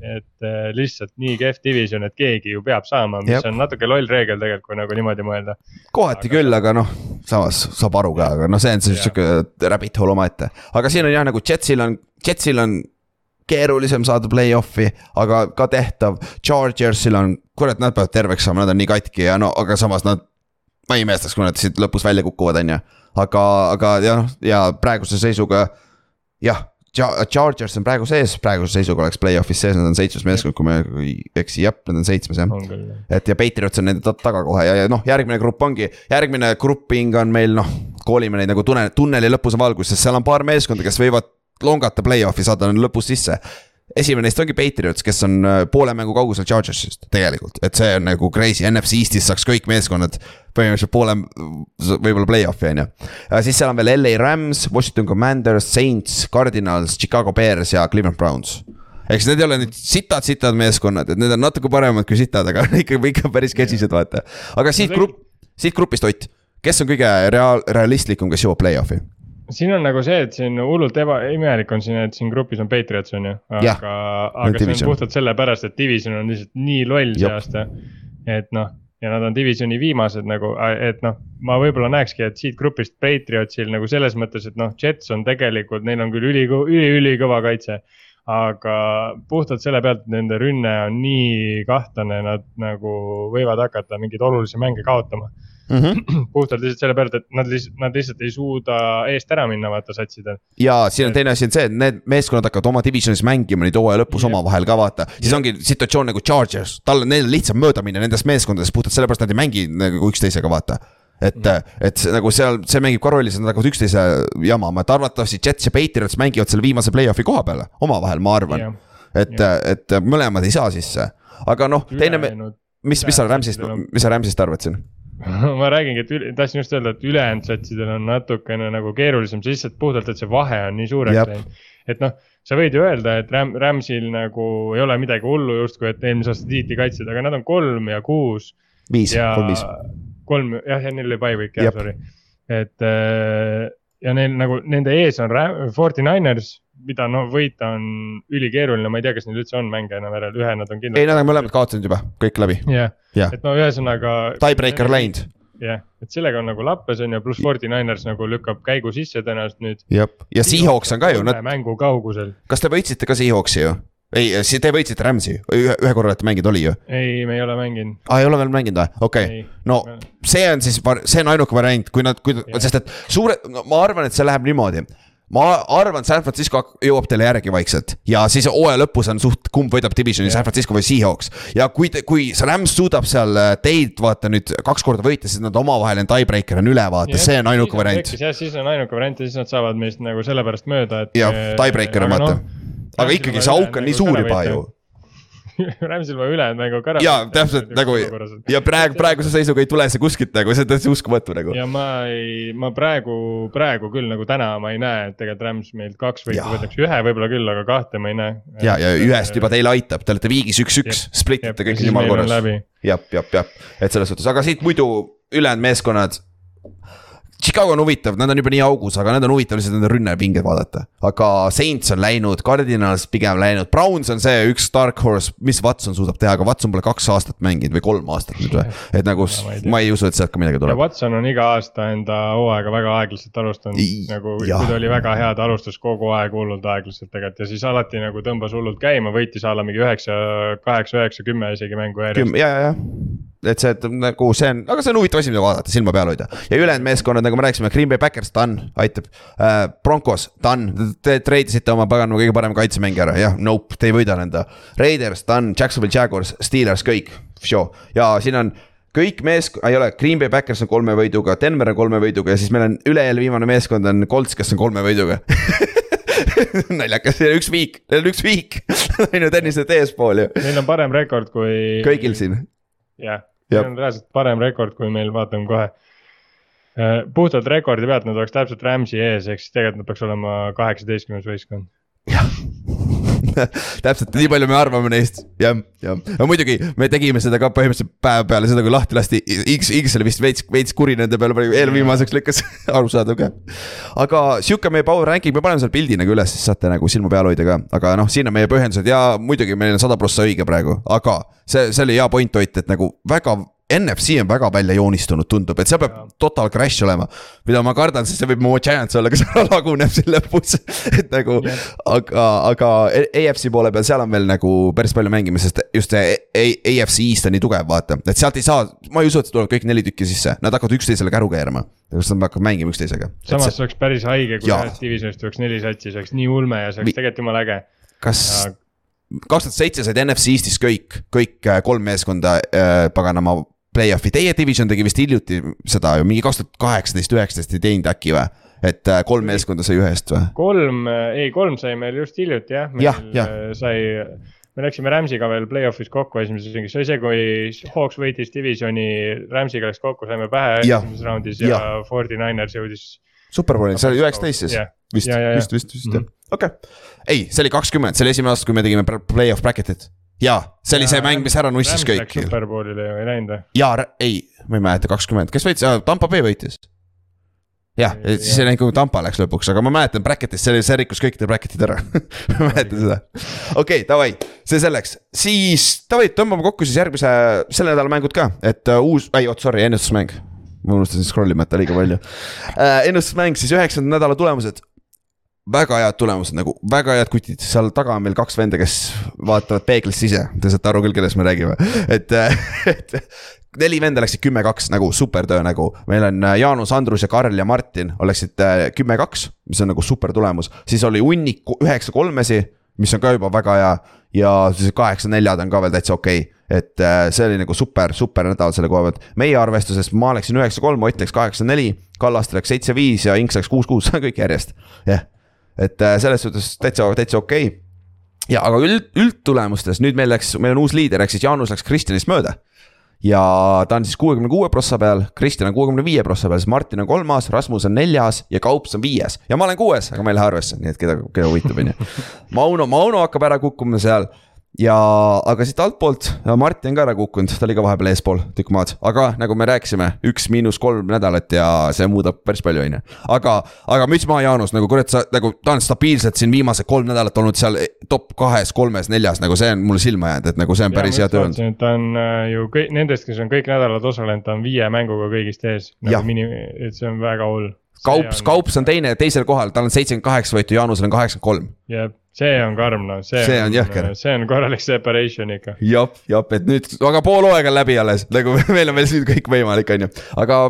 et äh, lihtsalt nii kehv division, et keegi ju peab saama, mis Jep. on natuke loll reegel tegelikult, kui nagu niimoodi mõelda. kohati Aga- küll, aga noh, samas saab aru ka, aga noh, see on siis Jah. sihuke rabbit hole omaette. aga siin on jah, nagu Jetsil on, Jetsil on keerulisem saada play-off'i, aga ka tehtav. Chargersil on, kurat, nad peavad terveks saama, nad on nii katki ja no aga samas nad. ma ei imestaks, kui nad siit lõpus välja kukuvad, on ju. aga, aga ja noh, ja praeguse seisuga jah. Chargers on praegu sees, praeguse seisuga oleks play-off'is sees, nad on seitsmes meeskond, kui ma ei eksi, jah, nad on seitsmes jah et ja Patriots on nende ta- taga kohe ja, ja noh, järgmine grupp ongi, järgmine grupping on meil noh, koolime neid nagu tunne, tunneli lõpus on valgus, sest seal on paar meeskonda, kes võivad longata play-off'i, saada lõpus sisse. Esimene neist ongi Patriots, kes on äh, poole mängu kaugusel Chargersist tegelikult, et see on nagu crazy, NFC Eestis saaks kõik meeskonnad põhimõtteliselt poole, võib-olla play-off'i on ju. siis seal on veel LA Rams, Washington Commanders, Saints, Cardinals, Chicago Bears ja Cleveland Browns eks need ei ole nüüd sitad, sitad meeskonnad, et need on natuke paremad kui sitad, aga ikka, ikka päris catchy'sed, vaata. aga siit grupp, siit grupist Ott, kes on kõige reaal-, realistlikum, kes jõuab play-off'i? Siin on nagu see, et siin hullult eba, imelik on siin, et siin grupis on Patriots on ju, aga, aga see division. on puhtalt sellepärast, et division on lihtsalt nii loll see aasta. et noh, ja nad on divisioni viimased nagu, et noh, ma võib-olla näekski, et siit grupist Patriotsil nagu selles mõttes, et noh, Jets on tegelikult, neil on küll üli, üli, ülikõva kaitse. aga puhtalt selle pealt, et nende rünne on nii kahtlane, nad nagu võivad hakata mingeid olulisi mänge kaotama puhtalt lihtsalt selle pealt, et nad lihtsalt, nad lihtsalt ei suuda eest ära minna, vaata satsidel. ja siin on teine asi on see, et need meeskonnad hakkavad oma divisionis mängima nüüd hooaja lõpus Jep. omavahel ka vaata. siis ongi situatsioon nagu Chargers, tal on, neil on lihtsam mööda minna nendest meeskondadest puhtalt sellepärast, nad ei mängi nagu üksteisega, vaata et, et see, nagu seal, see mängib ka rolli, nad hakkavad üksteise jamama, et arvatavasti Jets ja Patriots mängivad selle viimase play-off'i koha peale omavahel, ma arvan. et, et mõlemad ei saa sisse, aga noh, teine, mis, mis sa Rams'ist, mis sa Rams'ist arvad siin? ma räägingi, et tahtsin just öelda, et ülejäänud satsidel on natukene nagu keerulisem, lihtsalt puhtalt, et see vahe on nii suureks läinud. et noh, sa võid ju öelda, et Ram-, Ramsil nagu ei ole midagi hullu justkui, et eelmise aasta tiitlikaitsjad, aga nad on kolm ja kuus viis, ja kolm viis. kolm, jah, ja neil oli bye week jah sorry. et äh, ja neil nagu nende ees on Ram- Forty Niners, mida no võita on ülikeeruline, ma ei tea, kas neil üldse on mänge enam järel, ühe nad on ei, kindlasti. nad on mõlemad kaotanud juba, kõik läbi, jah, et no ühesõnaga. tiebreaker läinud, jah, et sellega on nagu lappes on ju, pluss Forty Niners nagu lükkab käigu sisse tõenäoliselt nüüd. jah, ja Seahawks on ka ju, nad, mängu kaugusel, kas te võitsite ka Seahawksi ju? ei, te võitsite Rams'i, ühe, ühe korra olete mänginud, oli ju? ei, me ei ole mänginud. aa, ei ole veel mänginud või? okei okay., no see on siis, see on ainuke variant, kui nad, kui, sest et suure, ma arvan, et see läheb niimoodi. Ma arvan, San Francisco jõuab teile järgi vaikselt ja siis hooaja lõpus on suht, kumb võidab divisioni. San Francisco või Seahawks. ja kui, kui see Rams suudab seal äh, teid vaata nüüd kaks korda võita, siis nad omavaheline tiebreaker on üle vaata, see on ainuke variant. jah, siis on ainuke variant ja siis nad saavad meist nagu sellepärast mööda, et. jah, tiebreaker on vaata. aga ikkagi see auk on nii suur juba ju. Ramsil ma ülejäänud mängu ka ära. Jaa, täpselt, nagu- ja praegu, praeguse seisuga ei tule see kuskilt nagu, see on täitsa uskumatu nagu. ja ma ei, ma praegu, praegu küll nagu täna ma ei näe, et tegelikult Rams meilt kaks võitu võtaks, ühe võib-olla küll, aga kahte ma ei näe. ja, ja ühest juba teile aitab, te olete viigis üks-üks, split ite kõik jumala korras. jah, jah, jah, et selles suhtes, aga siit muidu ülejäänud meeskonnad. Chicago on huvitav, nad on juba nii augus, aga nad on huvitav lihtsalt nende rünnapinged vaadata. aga Saints on läinud, Cardinals pigem läinud, Browns on see üks dark horse, mis Watson suudab teha, aga Watson pole kaks aastat mänginud või kolm aastat nüüd või. et nagu ma ei ma ei usu, et sealt ka midagi ja tuleb. Watson on iga aasta enda hooaega väga aeglaselt alustanud nagu jah. kui ta oli väga hea, ta alustas kogu aeg hullult aeglaselt tegelikult ja siis alati nagu tõmbas hullult käima, võitis a la mingi üheksa, kaheksa, üheksa, kümme isegi mängu järjest. ja, ja, ja, et see, et nagu see on, aga see on huvitav asi, mida vaadata, silma peal hoida. ja ülejäänud meeskonnad, nagu me rääkisime, Green Bay Packers, done, aitab äh,. Broncos, done, te treidisite oma paganama kõige parema kaitsemängija ära, jah, nope, te ei võida nõnda. Raiders, done, Jacksonville Jaguars, Steelers, kõik, show ja siin on kõik meesk-, ei ole, Green Bay Packers on kolme võiduga, Denver on kolme võiduga ja siis meil on üle-eelmine viimane meeskond on Colts, kes on kolme võiduga naljakas, üks viik, neil on üks viik, on ju tennised eespool ju, Neil on parem rekord kui. kõigil siin. jah, Jah. neil on reaalselt parem rekord, kui meil, vaatame kohe. puhtalt rekordi pealt nad oleks täpselt Rams'i ees, ehk siis tegelikult nad peaks olema kaheksateistkümnes võistkond. täpselt nii palju me arvame neist, jah, jah, aga muidugi me tegime seda ka põhimõtteliselt päev peale seda, kui lahti lasti, X, X oli vist veits, veits kuri nende peale, eelviimaseks lükkas, arusaadav ka. aga sihuke meie power ranking, me paneme seal pildi nagu üles, siis saate nagu silma peal hoida ka, aga noh, siin on meie põhjendused ja muidugi meil on sada prossa õige praegu, aga see, see oli hea point Ott, et nagu väga NFC on väga välja joonistunud, tundub, et seal peab total crash olema. mida ma kardan, sest see võib mu Giants olla, kes ära laguneb siin lõpus, et nagu Jah. aga, aga AFC poole peal, seal on veel nagu päris palju mängimist, sest just see AFC East on nii tugev, vaata, et sealt ei saa, ma ei usu, et tulevad kõik neli tükki sisse, nad hakkavad üksteisele käru keerama. kas nad hakkavad mängima üksteisega. samas see oleks päris haige, kui ühest divisionist tuleks neli satsi, see oleks nii ulme ja see oleks tegelikult jumala äge. kas kaks tuhat seitse said NFC Eestis kõik, kõik äh, kolm meeskonda äh, paganama play-off'i, teie division tegi vist hiljuti seda ju, mingi kaks tuhat kaheksateist, üheksateist ei teinud äkki või? et äh, kolm meeskonda sai ühest või? kolm, ei kolm sai meil just hiljuti jah. Jah, jah. sai, me läksime Rams'iga veel play-off'is kokku esimeses ringis, see oli see, kui Hawks võitis divisioni, Rams'iga läks kokku, saime pähe Jah, esimeses raundis ja jah. Forty Niners jõudis. superbowlil, see oli üheksateist siis Jah. vist, Ja, ja, ja. vist, vist, vist jah Mhm., okei ei, see oli kakskümmend, see oli esimene aasta, kui me tegime play-off bracket'it. jaa, see oli see mäng, mis ära nussis kõik. Superbowlile ju ei läinud või? jaa, ei, ma ei mäleta, kakskümmend, kes võitis, Tampa Bay võitis. jah, siis ei läinud, kui Tampa läks lõpuks, aga ma mäletan bracket'is, see oli, see rikkus kõik need bracket'id ära. ma mäletan seda. okei okay,, davai, see selleks, siis davai, tõmbame kokku siis järgmise, selle nädala mängud ka, et uh, uus, ei oot, sorry, ennustusmäng. ma unustasin scroll imata liiga palju uh,. ennustusmäng siis üheksanda nädala tulemused väga head tulemused nagu, väga head kutid, seal taga on meil kaks venda, kes vaatavad peeglisse ise, te saate aru küll, kellest me räägime, et, et neli venda läksid kümme-kaks nagu super töö nagu, meil on äh, Jaanus, Andrus ja Karl ja Martin oleksid äh, kümme-kaks, mis on nagu super tulemus, siis oli hunnik üheksa kolmesi, mis on ka juba väga hea. Ja siis kaheksa neljad on ka veel täitsa okei. Okay. et äh, see oli nagu super, super nädal selle koha pealt, meie arvestuses ma läksin üheksa kolm, Ott läks kaheksa neli, Kallaste läks seitse viis ja Inks läks kuus kuus, kõik järjest, jah et äh, selles suhtes täitsa, täitsa okei okay. ja aga üld, üldtulemustes nüüd meil läks, meil on uus liider, ehk siis Jaanus läks Kristjanist mööda. ja ta on siis kuuekümne kuue prossa peal, Kristjan on kuuekümne viie prossa peal, siis Martin on kolmas, Rasmus on neljas ja Kaups on viies ja ma olen kuues, aga ma ei lähe arvesse, nii et keda, keda huvitab, on ju. Mauno, Mauno hakkab ära kukkuma seal ja, aga siit altpoolt Martin ka ära kukkunud, ta oli ka vahepeal eespool tükk maad, aga nagu me rääkisime, üks miinus kolm nädalat ja see muudab päris palju, on ju. aga, aga müts maha, Jaanus, nagu kurat, sa nagu ta on stabiilselt siin viimased kolm nädalat olnud seal top kahes, kolmes, neljas, nagu see on mulle silma jäänud, et nagu see on päris hea töö olnud. ta on äh, ju kõik nendest, kes on kõik nädalad osalenud, ta on viie mänguga kõigist ees nagu. Mini-, et see on väga hull. Kaups, Kaups on teine, teisel kohal, tal on seitsekümmend kaheksa võitu, Jaanusel on kaheksakümmend kolm. jah, see on karm noh, see, See on jõhker. see on korralik separation ikka. jah, jah, et nüüd, aga pool hooaega on läbi alles, nagu meil on veel siin kõik võimalik, on ju, aga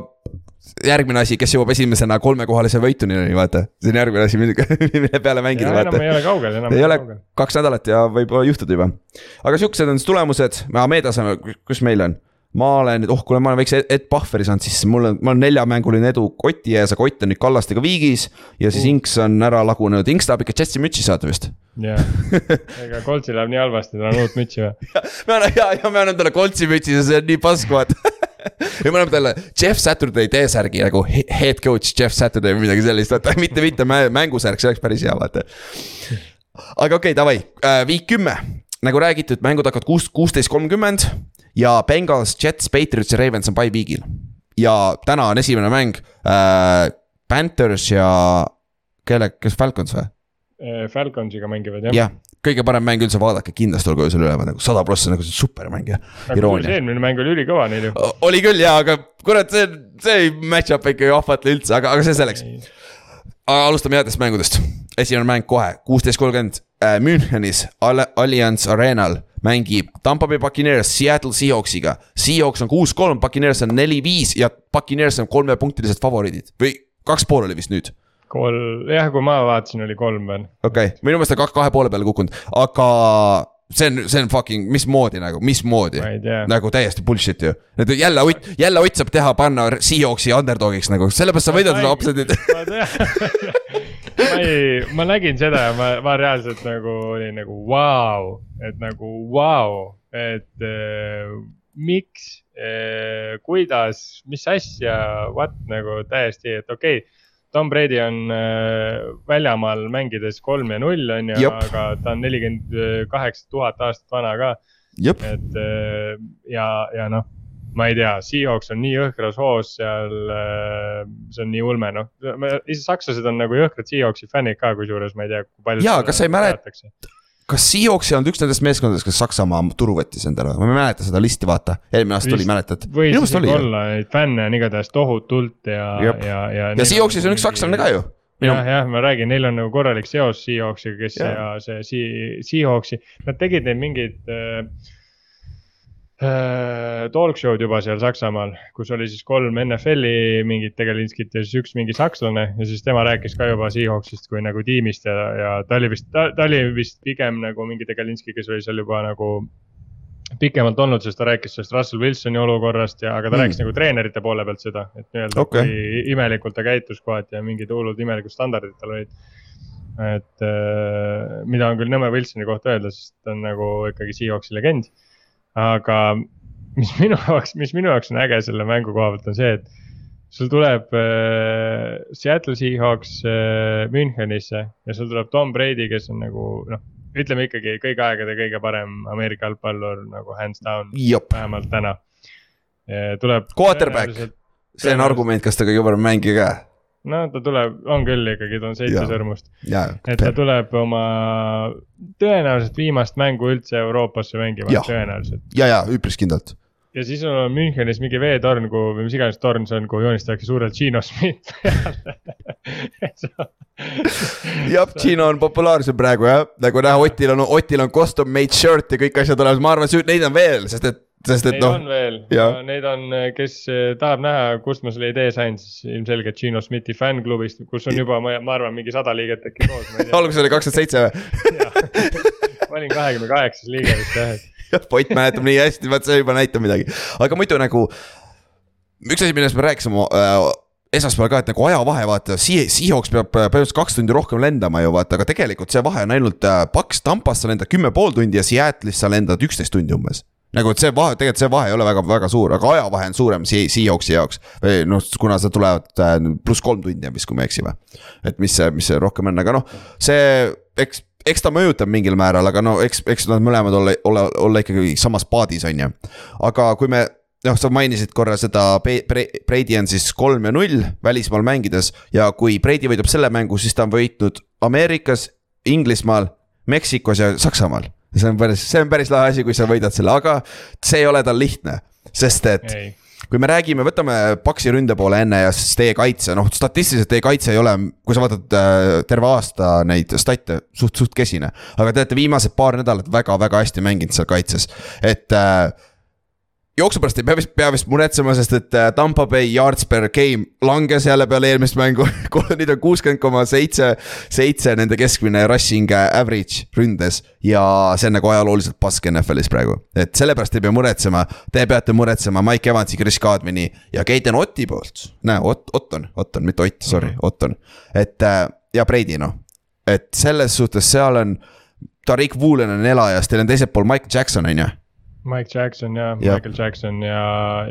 järgmine asi, kes jõuab esimesena kolmekohalise võituni, vaata, see on järgmine asi, mille peale mängida, vaata ei ole kaugel, enam ei ole kaugel. kaks nädalat ja võib juhtuda juba. aga siuksed on siis tulemused, meedas on, kus meil on? Ma olen, oh kuule, ma olen väikse Ed Pufferi saanud, siis mul on, ma olen neljamänguline edu Koti ees, aga Kott on nüüd Kallastega viigis. ja siis Inks on ära lagunenud, Inks tahab ikka Jetsi mütsi saada vist. jah, ega Coltsil läheb nii halvasti, tal on uut mütsi või? me anname ja, ja me anname talle Coltsi mütsi see on nii pask, vaata ja me anname talle Jeff Saturday T-särgi nagu head coach Jeff Saturday või midagi sellist, vaata mitte, mitte mängusärk, see oleks päris hea, vaata. aga okei okay,, davai, äh, viik kümme, nagu räägitud, mängud hakkavad kuus, kuusteist kolmkümmend ja Bengals, Jets, Patriots ja Ravens on by week'il. ja täna on esimene mäng äh, Panthers ja kelle, kes Falcons või? Äh, Falconsiga mängivad jah. jah, kõige parem mäng üldse, vaadake kindlasti olge öösel üleval nagu sada prossa nagu supermäng ja iroonia. eelmine mäng oli ülikõva neil ju. oli küll jaa, aga kurat, see, see ei match up ikka ju ahvatle üldse, aga, aga see selleks. alustame headest mängudest, esimene mäng kohe, kuusteist kolmkümmend äh, Münchenis Allianz Arenal mängib Tampa Bay Buccaneers Seattle Seahawksiga. Seahawks on kuus-kolm, Buccaneers on neli-viis ja Buccaneers on kolmepunktilised favoriidid või kaks pool oli vist nüüd kolm, jah, kui ma vaatasin, oli kolm veel. okei okay., minu meelest on kaks kahe poole peale kukkunud, aga see on, see on fucking, mismoodi nagu, mismoodi. nagu täiesti bullshit ju. et jälle Ott, jälle Ott saab teha, panna Seahawksi underdog'iks nagu, sellepärast sa võidad seda upset'it ma ei, ma nägin seda ja ma, ma reaalselt nagu olin nagu vau wow,, et nagu vau wow,, et äh, miks äh,, kuidas, mis asja, what nagu täiesti, et okei okay, Tom Brady on äh, väljamaal mängides kolm ja null on ju, aga ta on nelikümmend kaheksa tuhat aastat vana ka. et äh, ja, ja noh, ma ei tea, Seahawks on nii jõhkras hoos seal, äh, see on nii ulme, noh, ise sakslased on nagu jõhkrad Seahawksi fännid ka, kusjuures ma ei tea, kui palju. jaa, kas sa ei mäleta, kas Seahawks ei olnud üks nendest meeskondadest, kes Saksamaa turu võttis endale, ma ei mäleta seda listi, vaata, eelmine aasta tuli, mäletad? võis isegi olla, neid fänne on igatahes tohutult ja, ja, ja. ja, ja Seahawksis on üks sakslane ka ju. jah, jah, ma räägin, neil on nagu korralik seos Seahawksiga, kes ja, ja see Seahawksi, nad tegid neid mingeid Äh, talk show'd juba seal Saksamaal, kus oli siis kolm NFL-i mingit tegelinskit ja siis üks mingi sakslane ja siis tema rääkis ka juba Seahawksist kui nagu tiimist ja, ja ta oli vist, ta, ta oli vist pigem nagu mingi tegelinski, kes oli seal juba nagu pikemalt olnud, sest ta rääkis sellest Russell Wilsoni olukorrast ja, aga ta mm. rääkis nagu treenerite poole pealt seda, et nii-öelda okay. kui imelikult ta käitus kohati ja mingid hullud imelikud standardid tal olid. et äh, mida on küll nõme Wilsoni kohta öelda, sest ta on nagu ikkagi Seahawksi legend aga mis minu jaoks, mis minu jaoks on äge selle mängu koha pealt on see, et sul tuleb äh, Seattle Seahawks äh, Münchenisse ja sul tuleb Tom Brady, kes on nagu noh, ütleme ikkagi kõigi aegade kõige parem Ameerika jalgpallur nagu hands down, vähemalt täna. tuleb. Quarterback, see on argument, kas ta kõige parem mängija ka no ta tuleb, on küll ikkagi, ta on seitse sõrmust. et ta tuleb oma tõenäoliselt viimast mängu üldse Euroopasse mängima, tõenäoliselt. ja, ja üpris kindlalt. ja siis on Münchenis mingi veetorn, kuhu või mis iganes torn see on, kuhu joonistatakse suurelt Gino Schmidt peale jah, Gino on populaarsem praegu jah, nagu näha, Otil on, Otil on custom made shirt ja kõik asjad olemas, ma arvan, neid on veel, sest et sest et noh. Neid on veel, neid on, kes eh, tahab näha, kust ma selle idee sain, siis ilmselgelt Gino Smithi fännklubist, kus on juba, ma arvan, mingi sada liiget äkki koos. alguses oli kakskümmend seitse või? ma olin kahekümne kaheksas liige vist jah, et. Point mäletab nii hästi, vaat see juba näitab midagi, aga muidu nagu. üks asi, millest me rääkisime äh, esmaspäeval ka, et nagu ajavahe vaata, Seahawks peab põhimõtteliselt kaks tundi rohkem lendama ju vaata, aga tegelikult see vahe on ainult äh, Paks, Tampast sa lendad kümme pool tundi ja Seattle'is sa lendad üksteist tundi umbes nagu, et see vahe, tegelikult see vahe ei ole väga, väga suur, aga ajavahe on suurem Seahawksi jaoks. või noh, kuna sa tulevad äh, pluss kolm tundi on vist, kui ma ei eksi või. et mis see, mis see rohkem on, aga noh, see, eks, eks ta mõjutab mingil määral, aga no eks, eks nad mõlemad olla, olla, olla ikkagi samas paadis, on ju. aga kui me noh, sa mainisid korra seda, Brady on siis kolm ja null välismaal mängides ja kui Brady võidab selle mängu, siis ta on võitnud Ameerikas, Inglismaal, Meksikos ja Saksamaal see on päris, see on päris lahe asi, kui sa võidad selle, aga see ei ole tal lihtne, sest et ei kui me räägime, võtame Paksi ründe poole enne ja siis teie kaitse, noh statistiliselt teie kaitse ei ole, kui sa vaatad äh, terve aasta neid stat'e, suht, suht kesine. aga te olete viimased paar nädalat väga-väga hästi mänginud seal kaitses, et äh, jooksu pärast ei pea vist, pea vist muretsema, sest et äh, Tampa Bay yards per game langes jälle peale eelmist mängu nüüd on kuuskümmend koma seitse, seitse nende keskmine rushing äh, average ründes. ja see on nagu ajalooliselt pask NFL-is praegu, et sellepärast ei pea muretsema. Te peate muretsema Mike Evansi, Chris Kadmini ja Keiten Otti poolt. näe, Ott, Otton, Otton, mitte Ott, sorry, Mhm. Otton. et äh, ja Brady noh, et selles suhtes seal on. Tariq Woolen on elajas, teil on teisel pool Mike Jackson on ju Mike Jackson ja Jah. Michael Jackson ja,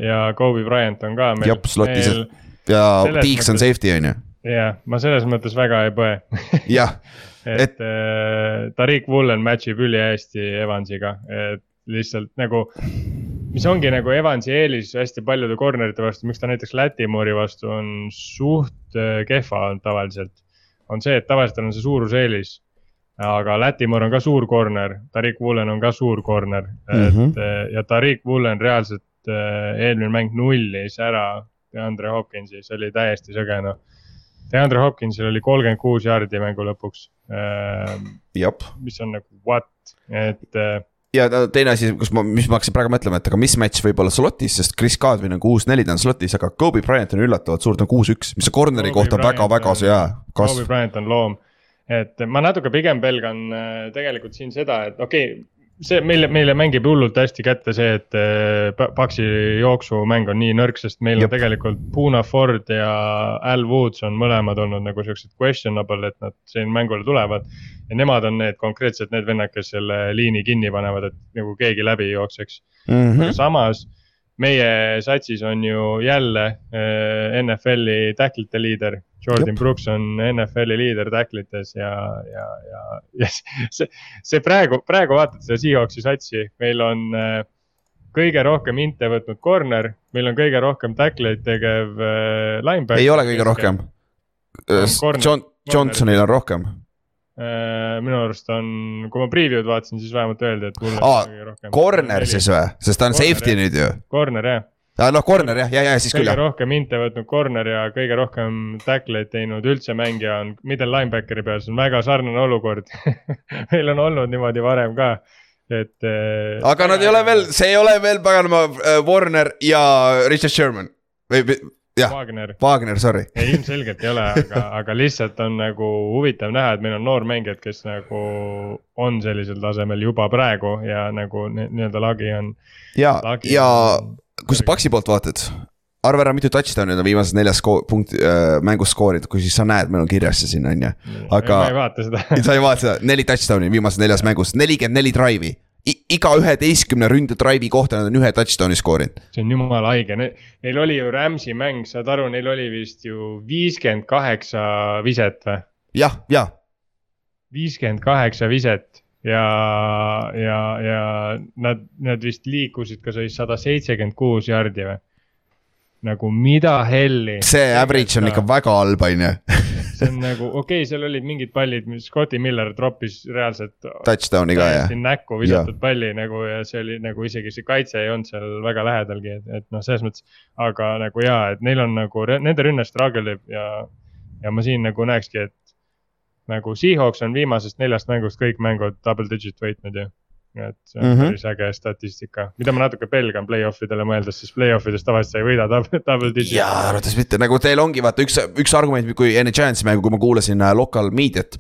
ja Kobe Bryant on ka meil. Jep, slotis. meil- ja Deeks on safety on ju, jah, ma selles mõttes väga ei põe jah et, Et- äh, Tariq Woolen match ib ülihästi Evansiga, et lihtsalt nagu. mis ongi nagu Evansi eelis hästi paljude corner'ite vastu, miks ta näiteks Lätimoori vastu on suht äh, kehva olnud tavaliselt. on see, et tavaliselt tal on see suuruseelis. Aga Lätimoor on ka suur corner, Tariq Woolen on ka suur corner, et Mhm. äh, ja Tariq Woolen reaalselt äh, eelmine mäng nullis ära DeAndre Hopkinsi, see oli täiesti sõge noh. DeAndre Hopkinsil oli kolmkümmend kuus jaardi mängu lõpuks jep. mis on nagu what, et ja teine asi, kus ma, mis ma hakkasin praegu mõtlema, et aga mismatch võib olla slotis, sest Chris Kadrin on kuus-neli, ta on slotis, aga Kobe Bryant on üllatavalt suur, ta on kuus-üks, mis on corner'i kohta väga-väga see hea Kobe kasv. Bryant on loom. Et ma natuke pigem pelgan äh, tegelikult siin seda, et okei okay, see meile, meile mängib hullult hästi kätte see, et äh, Pa- Paxi jooksumäng on nii nõrk, sest meil Jep. on tegelikult Puna Ford ja Al Woods on mõlemad olnud nagu siuksed questionable, et nad siin mängule tulevad. ja nemad on need konkreetselt need vennad, kes selle liini kinni panevad, et nagu keegi läbi ei jookseks Mhm. aga samas meie satsis on ju jälle äh, NFL-i tacklite liider. Jordan Jep. Brooks on NFL-i liider tacklites ja, ja, ja, ja see, see praegu, praegu vaatad seda Seahawksi satsi, meil on äh, kõige rohkem inte võtnud corner, meil on kõige rohkem tackleid tegev äh, linebacker. ei ole kõige rohkem. corner- John, Johnsonil on rohkem. Äh, minu arust on, kui ma preview'd vaatasin, siis vähemalt öeldi, et mul Aa, on kõige rohkem. Corner siis või, sest ta on Corner, safety jah. nüüd ju. Corner jah noh, corner jah, ja, ja siis küll kõige rohkem inte võtnud corner ja kõige rohkem tackleid teinud üldse mängija on middle linebackeri peal, see on väga sarnane olukord meil on olnud niimoodi varem ka, et. äh, aga nad ei ole veel, see ei ole veel paganama äh, Warner ja Richard Sherman või jah, Wagner, Wagner, sorry. ei ilmselgelt ei ole, aga, aga lihtsalt on nagu huvitav näha, et meil on noormängijad, kes nagu on sellisel tasemel juba praegu ja nagu ni- nii-öelda lagi on. ja, ja on kui sa Paxi poolt vaatad, arva ära, mitu touchdown'i ta viimases neljas sko- punkti äh, mängus skoorinud, kui siis sa näed, meil on kirjas see siin on ju. aga- ma ei vaata seda sa ei vaata seda, neli touchdown'i viimases neljas mängus, nelikümmend neli drive'i. iga üheteistkümne ründe drive'i kohta nad on ühe touchdown'i skoorinud. see on jumala haige, neil oli ju Rams'i mäng, saad aru, neil oli vist ju viiskümmend kaheksa viset või? jah, ja, viiskümmend kaheksa viset ja, ja, ja nad, nad vist liikusid ka siis sada seitsekümmend kuus jardi või? nagu mida helli. see average on ikka väga halb, on ju. see on nagu okei okay,, seal olid mingid pallid, mis Scotti Miller troppis reaalselt. Touchdown'i ka jah. näkku visatud palli nagu ja see oli nagu isegi see kaitse ei olnud seal väga lähedalgi, et, et noh, selles mõttes. aga nagu ja, et neil on nagu nende rünne struggle ib ja, ja ma siin nagu näekski, et. Nagu Seahawks on viimasest neljast mängust kõik mängud double digit võitnud ju. et see on mm. -hmm. päris äge statistika, mida ma natuke pelgan play-off idele mõeldes, sest play-off ides tavaliselt sa ei võida double, double digit. jaa, arvates mitte, nagu teil ongi vaata üks, üks argument, kui enne Giantsi mängu, kui ma kuulasin äh, local meediat.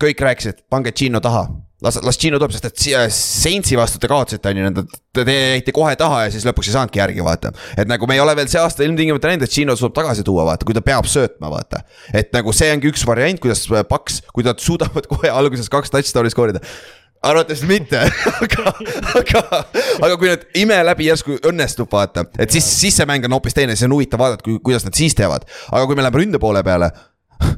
kõik rääkisid, pange Gino taha, las, las Gino tuleb, sest et siia Saintsi vastu te kaotasite, on ju, te, te jäite kohe taha ja siis lõpuks ei saanudki järgi vaata. et nagu me ei ole veel see aasta ilmtingimata näinud, et Gino suudab tagasi tuua, vaata, kui ta peab söötma, vaata. et nagu see ongi üks variant, kuidas Paks, kui nad suudavad kohe alguses kaks touchdown'i skoorida arvates mitte aga, aga, aga kui nad ime läbi järsku õnnestub, vaata, et siis, siis see mäng on hoopis teine, siis on huvitav vaadata, kui, kuidas nad siis teevad. aga kui me läheme ründe poole peale,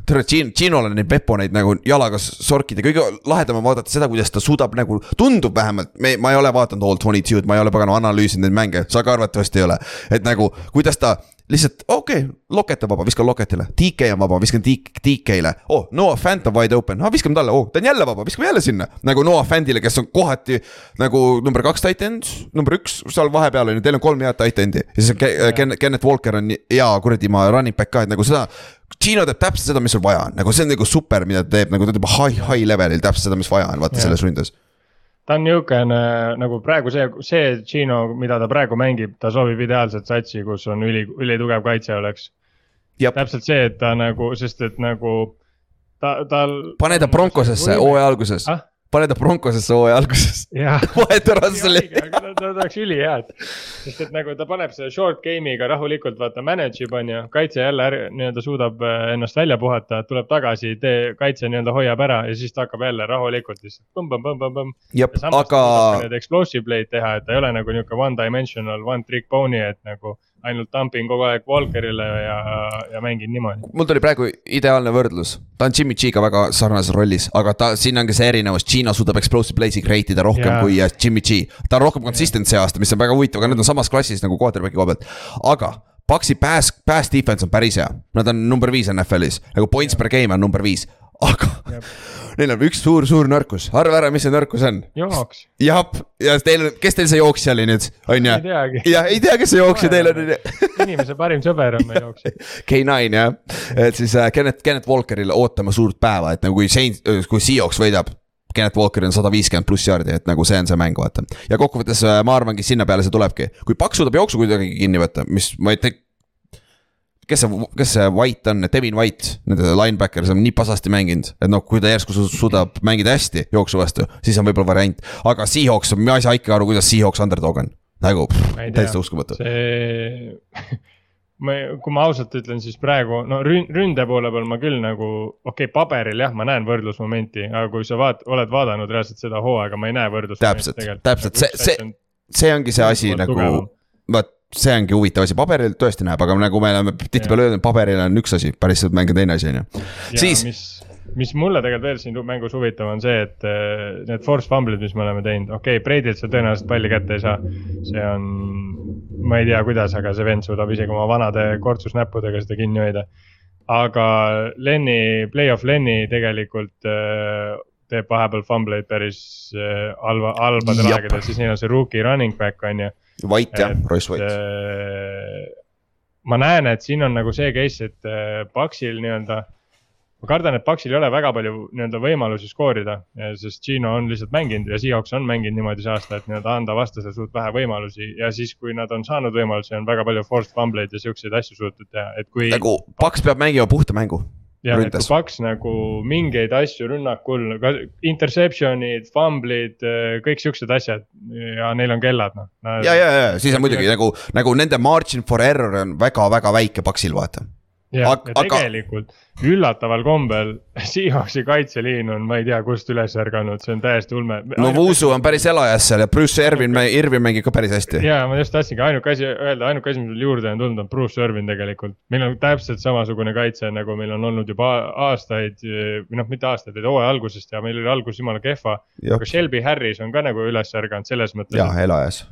tere, Gin-, Ginol on neid Peponeid nagu jalaga sorkida, kõige lahedam on vaadata seda, kuidas ta suudab nagu, tundub vähemalt, me, ma ei ole vaadanud All Twenty Two'd, ma ei ole pagana analüüsinud neid mänge, sa ka arvatavasti ei ole. et nagu, kuidas ta lihtsalt okei okay,, Loket on vaba, viskan Loketile, DK on vaba, viskan DK-le, oh, Noah Fant on wide open, ah viskame talle, oh, ta on jälle vaba, viskame jälle sinna. nagu Noah Fantile, kes on kohati nagu number kaks tight end, number üks seal vahepeal on ju, teil on kolm head tight end'i. Ja siis on Ke- Ken, Kennet Walker on hea kuradi maa running back ka, et nagu seda. Gino teeb täpselt seda, mis sul vaja on, nagu see on nagu super, mida ta teeb, nagu ta teeb high, high level'il täpselt seda, mis vaja on, vaata Jah. selles ründes ta on niisugune nagu praegu see, see Gino, mida ta praegu mängib, ta sobib ideaalselt satsi, kus on üli, ülitugev kaitse oleks. täpselt see, et ta nagu, sest et nagu ta, tal. pane ta Broncosesse hooaja alguses ah?, pane ta Broncosesse hooaja alguses. vaheta Russelli. ta oleks ülihea, et, sest et nagu ta paneb selle short game'iga rahulikult vaata manage ib on ju, kaitse jälle nii-öelda suudab äh, ennast välja puhata, tuleb tagasi, tee, kaitse nii-öelda hoiab ära ja siis ta hakkab jälle rahulikult lihtsalt põmm-põmm-põmm-põmm. ja samas aga... need explosive play'd teha, et ta ei ole nagu nihuke one dimensional, one trick pony, et nagu ainult dumping kogu aeg Walkerile ja, ja mängin niimoodi. mul tuli praegu ideaalne võrdlus, ta on Jimmy G-ga väga sarnases rollis, aga ta, siin ongi see erinevus, Gino suudab explosive play'si create ida rohkem yeah. kui äh, Jimmy G. ta on rohkem consistent see aasta, mis on väga huvitav, aga nad on samas klassis nagu quarterback'i koha pealt, aga Paxi pass, pass defense on päris hea, nad on number viis NFL-is, nagu points yeah. per game on number viis, aga yep neil on üks suur-suur nõrkus, arva ära, mis see nõrkus on. jooks. jah, ja teil, kes teil see jooksja oli nüüd, on ju? jah, ei tea, kes see jooksja teil on, inimese parim sõber on meil jooksja. K9 jah, et siis äh, Kenneth, Kenneth Walkerile ootame suurt päeva, et nagu kui Saint, kui Seahawks võidab. Kenneth Walkeril on sada viiskümmend pluss jaardi, et nagu see on see mäng, vaata. ja kokkuvõttes äh, ma arvangi, sinna peale see tulebki, kui Paks suudab jooksu kuidagi kinni võtta, mis ma ei tea kes see, kes see White on, Devin White, nende linebacker, see on nii pasasti mänginud, et noh, kui ta järsku suudab mängida hästi jooksu vastu, siis on võib-olla variant. aga Seahawks, ma ei saa ikka aru, kuidas Seahawks underdog on, nagu täiesti uskumatu. see ma, kui ma ausalt ütlen, siis praegu no ründe poole peal ma küll nagu, okei okay,, paberil jah, ma näen võrdlusmomenti, aga kui sa vaat-, oled vaadanud reaalselt seda hooaega, ma ei näe võrdlusmomenti. täpselt, täpselt, see, see, see ongi see asi nagu, vaat see ongi huvitav asi, paberil tõesti näeb, aga nagu me oleme tihtipeale öelnud, paberil on üks asi, päriselt mäng on teine asi, on ju. siis. mis, mis mulle tegelikult veel siin mängus huvitav on see, et uh, need force fumble'id, mis me oleme teinud, okei okay,, Breidilt sa tõenäoliselt palli kätte ei saa. see on, ma ei tea, kuidas, aga see vend suudab isegi oma vanade kortsusnäppudega seda kinni hoida. aga Lenni, play-off Lenni tegelikult uh, teeb vahepeal fumbleid päris uh, halva, halbadel aegadel, siis neil on see rookie running back on ju White jah, Royce White. Äh, ma näen, et siin on nagu see case, et äh, Paxil nii-öelda, ma kardan, et Paxil ei ole väga palju nii-öelda võimalusi skoorida. sest Gino on lihtsalt mänginud ja Seahawks on mänginud niimoodi see aasta, et nii-öelda anda vastasele suht vähe võimalusi ja siis, kui nad on saanud võimalusi, on väga palju forced fumbleid ja siukseid asju suutnud teha, et kui. nagu Paks peab mängima puhta mängu jah, et kui Paks nagu mingeid asju rünnakul, interception'id, fumble'id, kõik siuksed asjad ja neil on kellad noh. ja, ja, ja siis on muidugi nagu, nagu nende margin for error on väga-väga väike Paksil vaata ja, ja tegelikult üllataval kombel Seahawksi kaitseliin on, ma ei tea, kust üles ärganud, see on täiesti ulme. no Vuusu on päris elajas seal ja Bruce Irvin, Irvin mängib ka päris hästi. ja ma just tahtsingi ainuke asi öelda, ainuke asi, mis mul juurde on tulnud, on Bruce Irvin tegelikult. meil on täpselt samasugune kaitse, nagu meil on olnud juba aastaid või noh, mitte aastaid, vaid hooaja algusest ja meil oli algus jumala kehva. aga Shelby Harris on ka nagu üles ärganud selles mõttes. jah, elajas.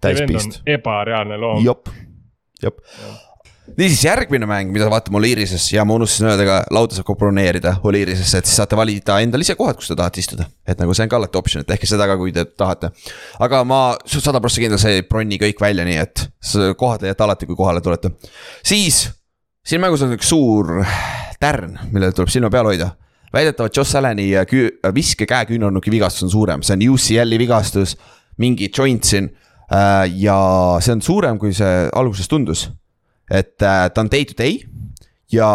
täispiist. ebareaalne loom. jop, jop niisiis järgmine mäng, mida vaatame Oliirises ja ma unustasin öelda ka, lauda saab ka broneerida Oliirisesse, et siis saate valida endale ise kohad, kus te tahate istuda. et nagu see on ka alati optsioon, et tehke seda ka, kui te tahate. aga ma sada prossa kindel, see ei bronni kõik välja, nii et kohad leiate alati, kui kohale tulete. siis, siin mängus on üks suur tärn, millele tuleb silma peal hoida väidetavalt Joss Allan'i viske käeküünarnuki vigastus on suurem, see on UCL-i vigastus, mingi joint siin. Äh, ja see on suurem, kui see alguses tundus et äh, ta on day to day ja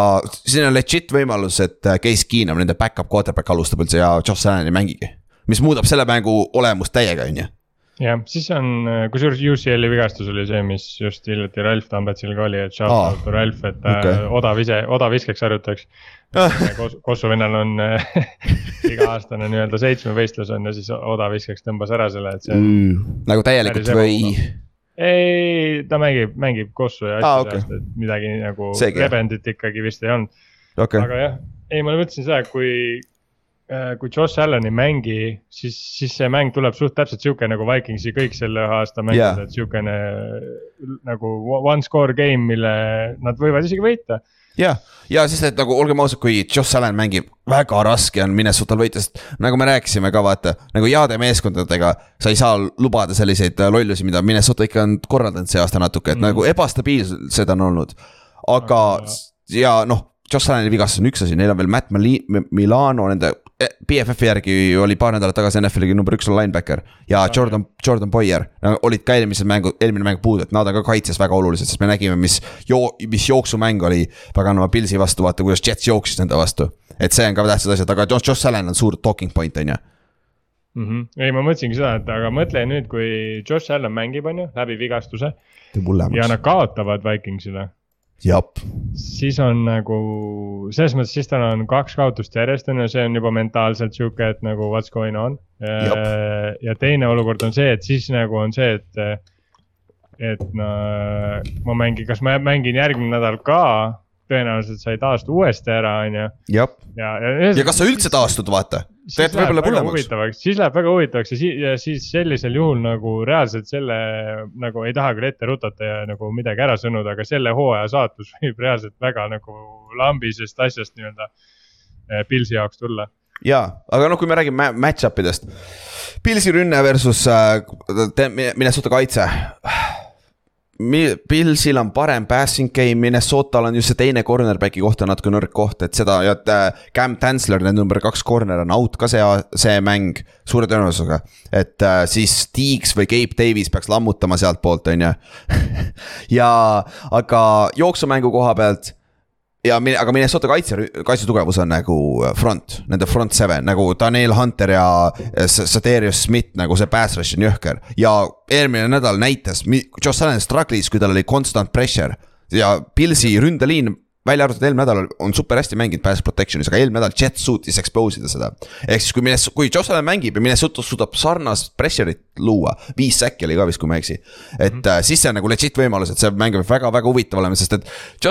siin on legit võimalus, et äh, Case Keenum, nende back-up quarterback alustab üldse ja Josh Allan ei mängigi. mis muudab selle mängu olemust täiega, on ju. jah, siis on, äh, kusjuures UCL-i vigastus oli see, mis just hiljuti Ralf Tambetsil ka oli, et shout out to Ralf, et okay. äh, odav ise, odaviskeks harjutaks Kos. Kossu vennal on iga-aastane nii-öelda seitsmevõistlus on ja siis odaviskeks tõmbas ära selle, et see mm,. nagu täielikult või? Ei, ta mängib, mängib kossu ja asju ah, okay. sellest, et midagi nagu Seegi, rebendit ikkagi vist ei olnud okay.. aga jah, ei, ma mõtlesin seda, kui äh,, kui Josh Allan ei mängi, siis, siis see mäng tuleb suht täpselt sihuke nagu Vikingsi kõik selle aasta mängud yeah., et sihukene nagu one score game, mille nad võivad isegi võita jah, ja siis, et nagu olgem ausad, kui Josh Allan mängib, väga raske on Minnesotal võita, sest nagu me rääkisime ka vaata, nagu heade meeskondadega. sa ei saa lubada selliseid lollusi, mida Minnesota ikka on korraldanud see aasta natuke, et mm. nagu ebastabiilsed on olnud. aga ja noh, Josh Allan'i vigastus on üks asi, neil on veel Matt Milano, nende BFF-i järgi oli paar nädalat tagasi NFL-i number üks linebacker ja Jordan, Jordan Boyer no, olid ka eelmised mängu, eelmine mäng puudu, et nad on ka kaitses väga olulised, sest me nägime, mis joo-, mis jooksumäng oli paganama Pilsi vastu, vaata kuidas Jets jooksis nende vastu. et see on ka tähtsad asjad, aga Josh, Josh Allan on suur talking point, on ju mm. -hmm. ei, ma mõtlesingi seda, et aga mõtle nüüd, kui Josh Allan mängib, on ju, läbi vigastuse. ja nad kaotavad Vikingsile. Siis on nagu selles mõttes, siis tal on kaks kaotust järjest on ju, see on juba mentaalselt sihuke, et nagu what's going on. ja teine olukord on see, et siis nagu on see, et, et no, ma mängin, kas ma mängin järgmine nädal ka tõenäoliselt sa ei taastu uuesti ära, on ju. ja, ja, ja, ja kas sa üldse taastud, vaata teeb võib-olla hullemaks. siis läheb väga huvitavaks ja siis, ja siis sellisel juhul nagu reaalselt selle nagu ei taha küll ette rutata ja nagu midagi ära sõnuda, aga selle hooaja saatus võib reaalselt väga nagu lambisest asjast nii-öelda eh, Pilsi jaoks tulla. ja, aga noh, kui me räägime match-up idest. Pilsi rünne versus äh, Minnesota kaitse Pilsil on parem passing game, Minnesotal on just see teine cornerback'i koht on natuke nõrk koht, et seda ja äh, Cam Tansler, nende number kaks corner on out ka see, see mäng suure tõenäosusega. et äh, siis Deeks või Gabe Davis peaks lammutama sealtpoolt, on ju. ja, aga jooksumängu koha pealt ja, aga Minnesota kaitse, kaitsetugevus on nagu äh, front, nende front seven nagu Daniel Hunter ja äh, Sadarius Smith nagu see pass rush on jõhker. ja eelmine nädal näitas, Josh Allan struggle'is, kui tal oli constant pressure ja Pilsi ründeliin välja arvatud eelmine nädal on super hästi mänginud pass protection'is, aga eelmine nädal Jets suutis expose ida seda. ehk siis, kui Minnes-, kui Allan mängib ja Minnesota suudab sarnast pressure'it luua, viis säkki oli ka vist, kui ma ei eksi. et mm -hmm. siis see on nagu legit võimalus, et see mäng võib väga-väga huvitav olema, sest et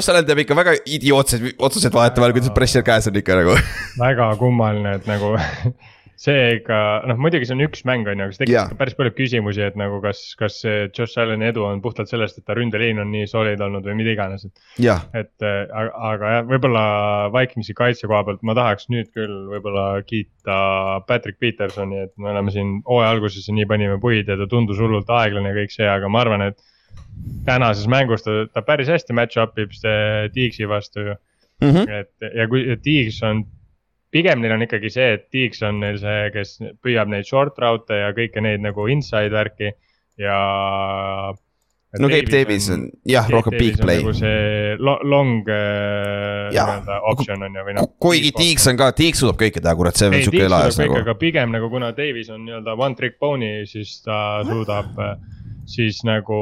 Allan teeb ikka väga idiootseid otsuseid vahetevahel, kuidas pressure käes on ikka nagu väga kummaline, et nagu see ikka, noh muidugi see on üks mäng, on ju, aga see tekitab yeah. päris palju küsimusi, et nagu kas, kas see Josh Allan'i edu on puhtalt sellest, et ta ründeliin on nii solid olnud või mida iganes, et yeah.. et äh, aga, aga jah, võib-olla Vikingsi kaitse koha pealt ma tahaks nüüd küll võib-olla kiita Patrick Petersoni, et me oleme siin hooaja alguses nii panime puid ja ta tundus hullult aeglane ja kõik see, aga ma arvan, et tänases mängus ta, ta päris hästi match-up ib see Tiigsi vastu ju mm. -hmm. et ja kui Tiigs on pigem neil on ikkagi see, et Tiiks on neil see, kes püüab neid short route ja kõike neid nagu inside värki ja. no Gabe Davis on jah, rohkem big play. nagu see long äh, nii-öelda optsioon on ju, või noh. kuigi Tiiks on ka, Tiiks suudab kõike teha, kurat, see on sihuke laes nagu. aga pigem nagu kuna Davis on nii-öelda one trick pony, siis ta suudab äh, siis nagu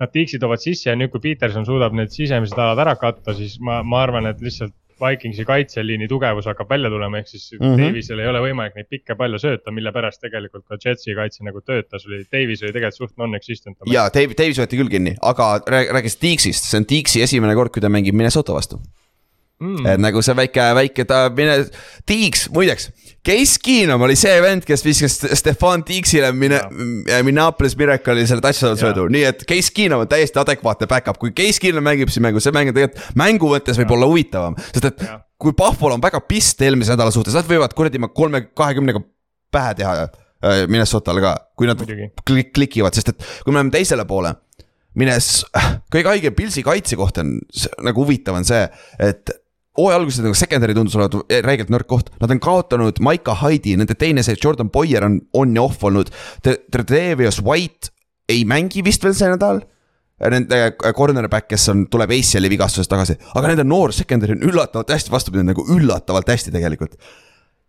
Nad tiiksid toovad sisse ja nüüd, kui Peterson suudab need sisemised alad ära katta, siis ma, ma arvan, et lihtsalt Vikingsi kaitseliini tugevus hakkab välja tulema, ehk siis mm -hmm. Davisel ei ole võimalik neid pikke palle sööta, mille pärast tegelikult ka Jetsi kaitse nagu töötas, oli Davis oli tegelikult suht non-existent. ja Davis, võeti küll kinni, aga rääkides Deaksist, see on Deaksi esimene kord, kui ta mängib Minnesota vastu mm.. et nagu see väike, väike ta mine, Tiiks, muideks, Case Keenum oli see vend, kes viskas Stefan Tiiksile mine, Minneapolis Miracle'i selle touchdown söödu, nii et Case Keenum on täiesti adekvaatne back-up, kui Case Keenum mängib siin mängu, see mäng on tegelikult mängu mõttes võib olla huvitavam, sest et ja. kui Buffalo on väga pist eelmise nädala suhtes, nad võivad kuradi kolme, kahekümnega pähe teha äh, Minnesotale ka, kui nad klik, klikivad, sest et kui me läheme teisele poole minnes, kõige haigem Pilsi kaitse kohta on nagu huvitav on see, et hooaja alguses nagu secondary tundus olevat räigelt nõrk koht, nad on kaotanud Maika Hyde'i, nende teine see Jordan Boyer on on ja off olnud. Tredevius White ei mängi vist veel see nädal. Nende äh, cornerback, kes on, tuleb ACL-i vigastusest tagasi, aga nende noor secondary on üllatavalt hästi vastu pidanud, nagu üllatavalt hästi tegelikult.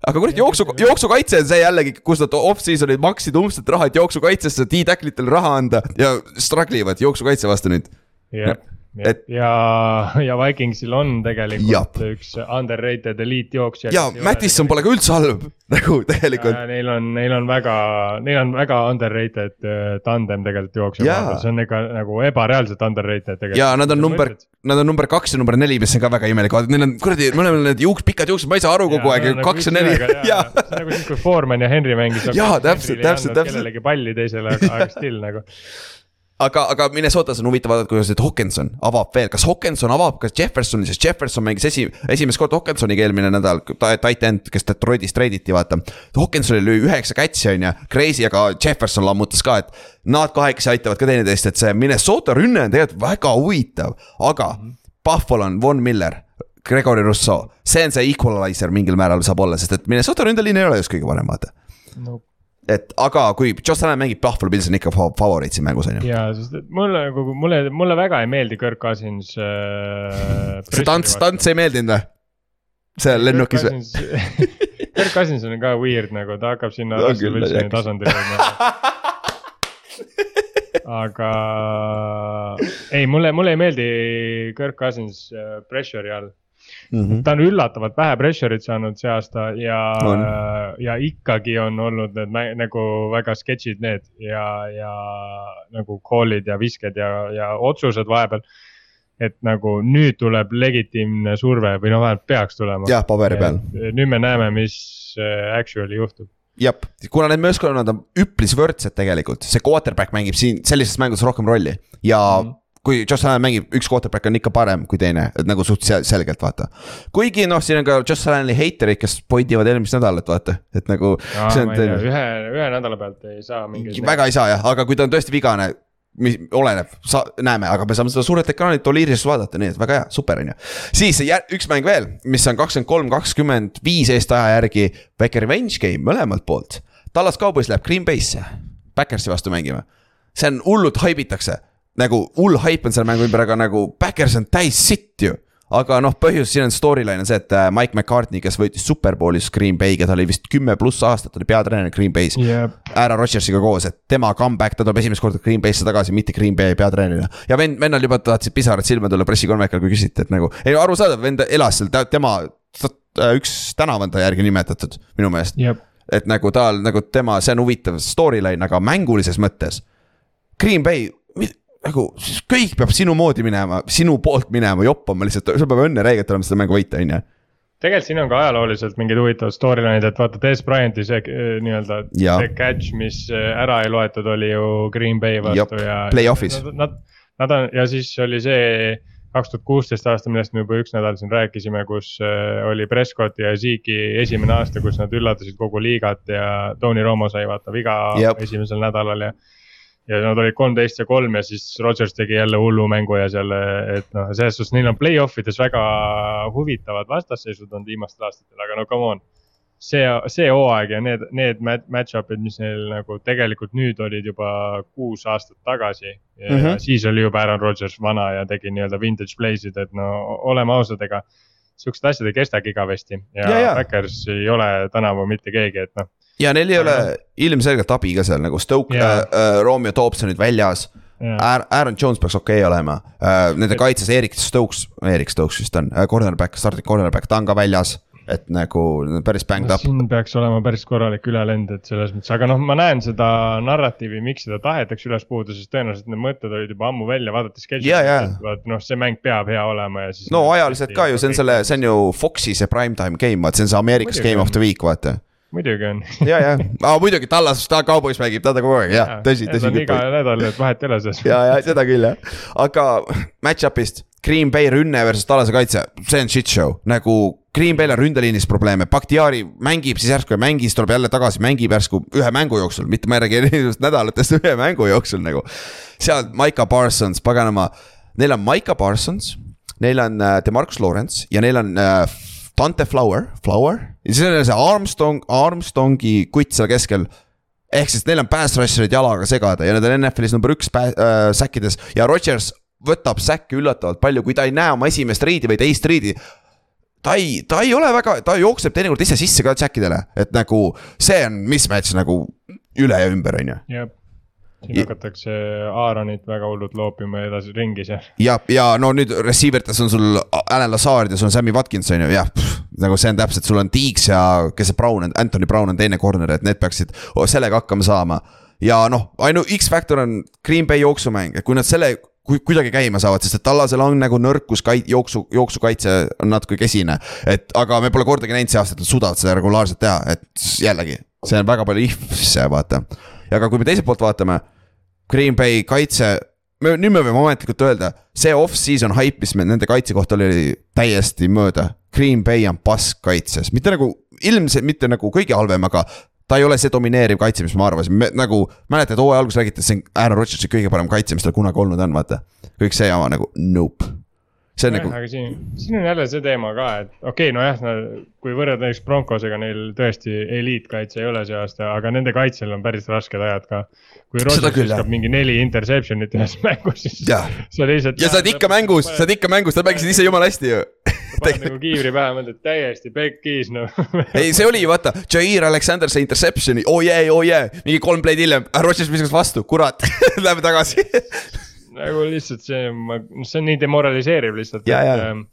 Aga kurat, jooksu, jooksukaitse on see jällegi, kus nad off-season'il maksid umbselt raha, et jooksukaitsesse D-tacklitel raha anda ja struggle ivad jooksukaitse vastu nüüd. Yeah et ja, ja Vikingsil on tegelikult Jab. üks underrated eliitjooksja. ja Mattisson pole ka üldse halb nagu tegelikult. Neil on, neil on väga, neil on väga underrated äh, tandem tegelikult jooksja see on ikka nagu ebareaalselt underrated tegelikult. ja nad on number, nad on number kaks ja number neli, mis on ka väga imelik, vaata neil on kuradi, mõlemal need juuks, pikad juuksed, ma ei saa aru kogu aeg, nagu kaks ja neli. see on nagu siis, kui Foreman ja Henry mängis. jaa, täpselt, täpselt, täpselt. kellelegi palli teisele, aga still nagu aga, aga Minnesotas on huvitav vaadata, kuidas nüüd Hawkinson avab veel, kas Hawkinson avab ka Jeffersoni, sest Jefferson mängis esi, esimest korda Hawkinsoniga eelmine nädal, tight end, kes Detroitist treiditi, vaata. Hawkinsonil lõi üheksa catch'i on ju, crazy, aga Jefferson lammutas ka, et nad kahekesi aitavad ka teineteist, et see Minnesota rünne on tegelikult väga huvitav, aga mm -hmm. Buffalo on Von Miller Gregory Rousseau, see on see equalizer mingil määral saab olla, sest et Minnesota ründeliin ei ole just kõige parem, vaata. no et aga kui Josh Allan mängib, Buffalo Bills on ikka fa- favoriit siin mängus on ju. ja, sest et mulle nagu, mulle, mulle väga ei meeldi Kirk Cousins äh. see tants, tants ei meeldinud või? seal lennukis või? Kirk Cousins on ka weird nagu, ta hakkab sinna on Russell Wilsoni tasandile aga ei, mulle, mulle ei meeldi Kirk Cousins äh, pressure'i all. Mhm. ta on üllatavalt vähe pressure'it saanud see aasta ja ja ikkagi on olnud need nagu väga sketšid need ja, ja nagu call'id ja visked ja, ja otsused vahepeal. et nagu nüüd tuleb legitiimne surve või noh, vähemalt peaks tulema. jah, paberi peal. nüüd me näeme, mis äh, actually juhtub. jah, kuna need meeskonnad on üpris võrdsed tegelikult, see quarterback mängib siin sellises mängudes rohkem rolli ja mm. Mhm. Kui Josh Allan mängib, üks quarterback on ikka parem kui teine, et nagu suht sel- selgelt vaata. kuigi noh, siin on ka Josh Allani heiterid, kes point ivad eelmist nädalat, vaata, et nagu ühe, ühe nädala pealt ei saa mingeid. väga ei saa jah, aga kui ta on tõesti vigane, mis oleneb, sa, näeme, aga me saame seda suurelt ekraanilt Oliirisest vaadata, nii et väga hea, super on ju. siis jär- üks mäng veel, mis on kakskümmend kolm, kakskümmend viis Eesti aja järgi, väike revenge game mõlemalt poolt. Tallas Cowboys läheb Green Bay'sse, Backersi vastu mängima. see on hullult haibitakse, nagu hull haip on selle mängu ümber, aga nagu Backers on täis sitt ju aga noh, põhjus siin on storyline on see, et äh, Mike McCartney, kes võitis superbowlis Green Bay'ga, ta oli vist kümme pluss aastat oli peatreener Green Bay's. jep, Aaron Rodgersiga koos, et tema comeback, ta tuleb esimest korda Green Bay'sse tagasi, mitte Green Bay peatreenerina. ja vend, vennal juba tahtsid pisarad silma tulla pressikonverikul, kui küsiti, et nagu, ei arusaadav, vend elas seal, tema, üks tänav on ta järgi nimetatud minu meelest. jep. et nagu tal nagu tema, see on huvitav storyline, aga mängulises mõttes. Green Bay, nagu siis kõik peab sinu moodi minema, sinu poolt minema, joppama lihtsalt, sul peab õnne räigelt olema seda mängu võita, on ju. tegelikult siin on ka ajalooliselt mingid huvitavad storyline'id, et vaata Des Bryanti see eh, nii-öelda see catch, mis eh, ära ei loetud, oli ju Green Bay vastu Jop, ja. play-off'is. Nad, nad, on ja siis oli see kaks tuhat kuusteist aasta, millest me juba üks nädal siin rääkisime, kus eh, oli Prescotti ja Zeke'i esimene aasta, kus nad üllatasid kogu liigat ja Tony Romo sai vaata viga Jep. esimesel nädalal ja ja nad olid kolmteist ja kolm ja siis Rodgers tegi jälle hullu mängu ja seal, et noh, selles suhtes neil on play-off ides väga huvitavad vastasseisud olnud viimastel aastatel, aga no come on. see, see hooaeg ja need, need mat- match-up'id, mis neil nagu tegelikult nüüd olid juba kuus aastat tagasi. ja mm. -hmm. siis oli juba Aaron Rodgers vana ja tegi nii-öelda vintage play'sid, et no oleme ausad, ega siuksed asjad ei kestagi igavesti ja, Ja, ja ja. Backers ei ole tänavu mitte keegi, et noh. Ja neil ei ole ilmselgelt abi ka seal nagu Stoke Jaa. äh,, äh, Romeo Dobsonid väljas. Aaron Jones peaks okei okay olema äh,, nende kaitses Erik Stokes, Erik Stokes vist on äh,, cornerback, starting cornerback, ta on ka väljas. et nagu päris banged up. siin peaks olema päris korralik ülelend, et selles mõttes, aga noh, ma näen seda narratiivi, miks seda tahetakse üles puhuda, sest tõenäoliselt need mõtted olid juba ammu välja vaadates. Jaa. et noh, see mäng peab hea olema ja siis. no ajaliselt ka ju, see on selle, see on ju Foxi see primetime game, vaat see on see Ameerikas game of the week, vaata. Muidugi on. ja, ja, aga muidugi Tallas, ta Cowboys mängib teda kogu aeg, jah, tõsi, tõsi. iga nädal, et vahet ei ole selles. ja, ja seda küll jah, aga match-up'ist Green Bay rünne versus Tallase kaitse, see on shit show, nagu Green Bay'l on ründeliinis probleeme, Bakhtiari mängib, siis järsku ei mängi, siis tuleb jälle tagasi, mängib järsku ühe mängu jooksul, mitte ma ei räägi erinevatest nädalatest, ühe mängu jooksul nagu. seal Maiko Parsons, paganama, neil on Maiko Parsons, neil on äh, Demarcus Lawrence ja neil on äh, Dante Flower, Flower? Ja siis on see Armstrong, Armstrongi kutt seal keskel. Ehk siis neil on pass rusher'id jalaga segada ja need on NFL-is number üks äh, säkkides. Ja Rodgers võtab säkke üllatavalt palju, kui ta ei näe oma esimest riidi või teist riidi. ta ei, ta ei ole väga, ta jookseb teinekord ise sisse ka säkkidele, et nagu see on mismatch nagu üle ja ümber, on ju. Siin hakatakse Aaronit väga hullult loopima edasi ringis ja. ja, ja no nüüd receiver ites on sul Alan Lazard ja sul on Sammy Watkins on ju, jah. nagu see on täpselt, sul on Deeks ja kes see Brown on, Anthony Brown on teine corner, et need peaksid o- sellega hakkama saama. ja noh, ainu X-faktor on Green Bay jooksumäng, et kui nad selle kui kuidagi käima saavad, sest et Tallasel on nagu nõrkus kait-, jooksu, jooksukaitse on natuke kesine. et aga me pole kordagi näinud see aasta, et nad suudavad seda regulaarselt teha, et jällegi, see on väga palju if'sse vaata. Aga kui me teiselt poolt vaatame, Green Bay kaitse me nüüd me võime ametlikult öelda, see off-season hype, mis meil nende kaitse kohta oli, oli täiesti mööda. Green Bay on pask kaitses, mitte nagu ilmselt mitte nagu kõige halvem, aga ta ei ole see domineeriv kaitse, mis ma arvasin, nagu mäletad, hooaja alguses räägiti, et see on Aaron Rodgersi kõige parem kaitse, mis tal kunagi olnud on, vaata. kõik see jama nagu nope. See on nagu, aga siin, siin on jälle see teema ka, et okei okay,, nojah, kui võrrelda näiteks Broncosega, neil tõesti eliitkaitse ei ole see aasta, aga nende kaitsel on päris rasked ajad ka. kui Rodgers viskab mingi neli interception'it ühes mängus, siis Jah. sa lihtsalt. ja sa oled ikka mängus, sa oled ikka mängus, sa mängisid ise jumala hästi ju. paned nagu kiivri pähe, mõtled täiesti pekkis noh. ei, see oli vaata, Jair Alexander sai interception'i, oo jee, oo jee, mingi kolm play'd hiljem, Rodgers viskas vastu, kurat, lähme tagasi. Nagu lihtsalt see, see on nii demoraliseeriv lihtsalt, Ja, ja. et.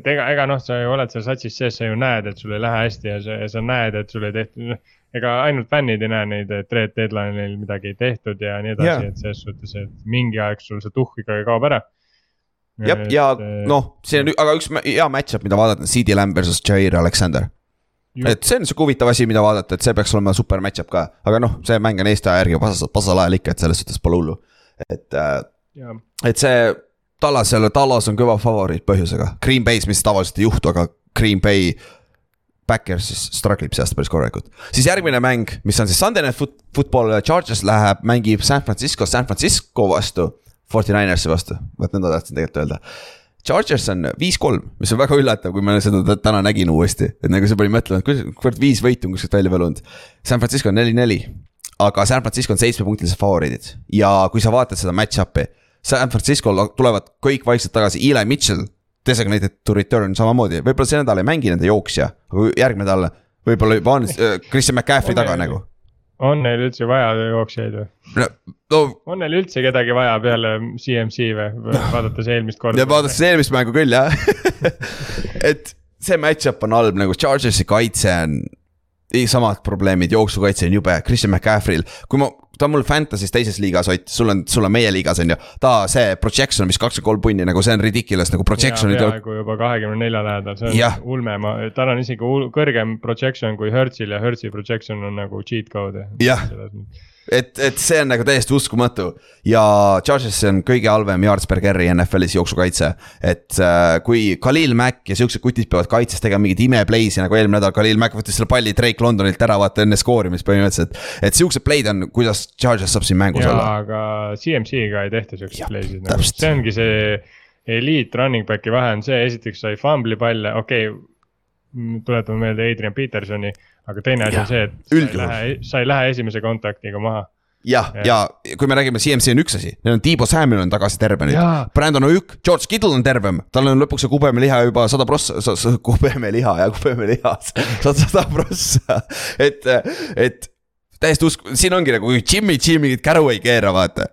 et ega, ega noh, sa ju oled seal satsis sees, sa ju näed, et sul ei lähe hästi ja sa, sa näed, et sul ei tehtud, noh. ega ainult fännid ei näe neid, et red deadline'il midagi ei tehtud ja nii Ja. edasi, et selles suhtes, et mingi aeg sul see tuhh ikkagi kaob ära. jah, ja noh, see on, aga üks hea match-up, mida vaadata, on CD Lamb versus Jair Alexander. et see on sihuke huvitav asi, mida vaadata, et see peaks olema super match-up ka, aga noh, see mäng on Eesti aja järgi pasas, pasasel ajal ikka, et selles suhtes pole hullu. et äh, ja, et see Tallas jälle, Tallas on kõva favoriit põhjusega, Green Bay's, mis tavaliselt ei juhtu, aga Green Bay. Backers siis struggle ib see aasta päris korralikult, siis järgmine mäng, mis on siis Sunday Night Foot- Football, Chargers läheb, mängib San Francisco, San Francisco vastu. Forty Ninersi vastu, vot nõnda tahtsin tegelikult öelda. Chargers on viis-kolm, mis on väga üllatav, kui ma seda tä- täna nägin uuesti, et nagu see pani mõtlema, et kurat viis võitu on kuskilt välja võlunud. San Francisco on neli-neli, aga San Francisco on seitsmepunktilised favoriidid ja kui sa vaatad seda match-up'i San Francisco'l tulevad kõik vaikselt tagasi, Eli Mitchell, designated to return samamoodi, võib-olla see nädal ei mängi nende jooksja, aga järgmine nädal võib-olla juba on äh, Christian McCaffrey taga neil- nagu. on neil üldse vaja jooksjaid või? no, no on neil üldse kedagi vaja peale CMC või, vaadates eelmist korda? ja vaadates eelmist mängu küll jah et see match-up on halb nagu Chargersi kaitse on. Samad probleemid, jooksukaitse on jube, Christian McCaffrey'l, kui ma, ta on mul Fantasy's teises liigas Ott, sul on, sul on meie liigas on ju. ta see projection, mis kakskümmend kolm punni nagu see on ridiculous nagu projection'id ja, peaaegu juba kahekümne nelja lähedal, see on ulme, ma, tal on isegi kõrgem projection kui Hertzil ja Hertzi projection on nagu cheat code. Jah. et, et see on nagu täiesti uskumatu ja Charges on kõige halvem yards per carry NFL-is jooksukaitse. et äh, kui Khalil Mack ja siuksed kutid peavad kaitses tegema mingeid imeplay'si nagu eelmine nädal, Khalil Mack võttis selle palli Drake Londonilt ära vaata enne skoorimist põhimõtteliselt. et siuksed play'd on, kuidas Charges saab siin mängus ja olla. aga CMC-ga ei tehta siukseid play'sid nagu, see ongi see eliit running back'i vahe on see, esiteks sai fumbli palle, okei okay,. tuletame meelde Adrian Petersoni, aga teine asi on see, et sa ei üldjuhul. lähe, sa ei lähe esimese kontaktiga maha. jah, ja kui me räägime CMC on üks asi, neil on Tiibo Samuel on tagasi terve nüüd. Brandon Ojuk, George Kittle on tervem, tal on lõpuks see kubemeliha juba sada prossa, kubemeliha ja kubemeliha, sada, prossa, et, et täiesti usk-, siin ongi nagu kui Jimmy mingit käru ei keera, vaata.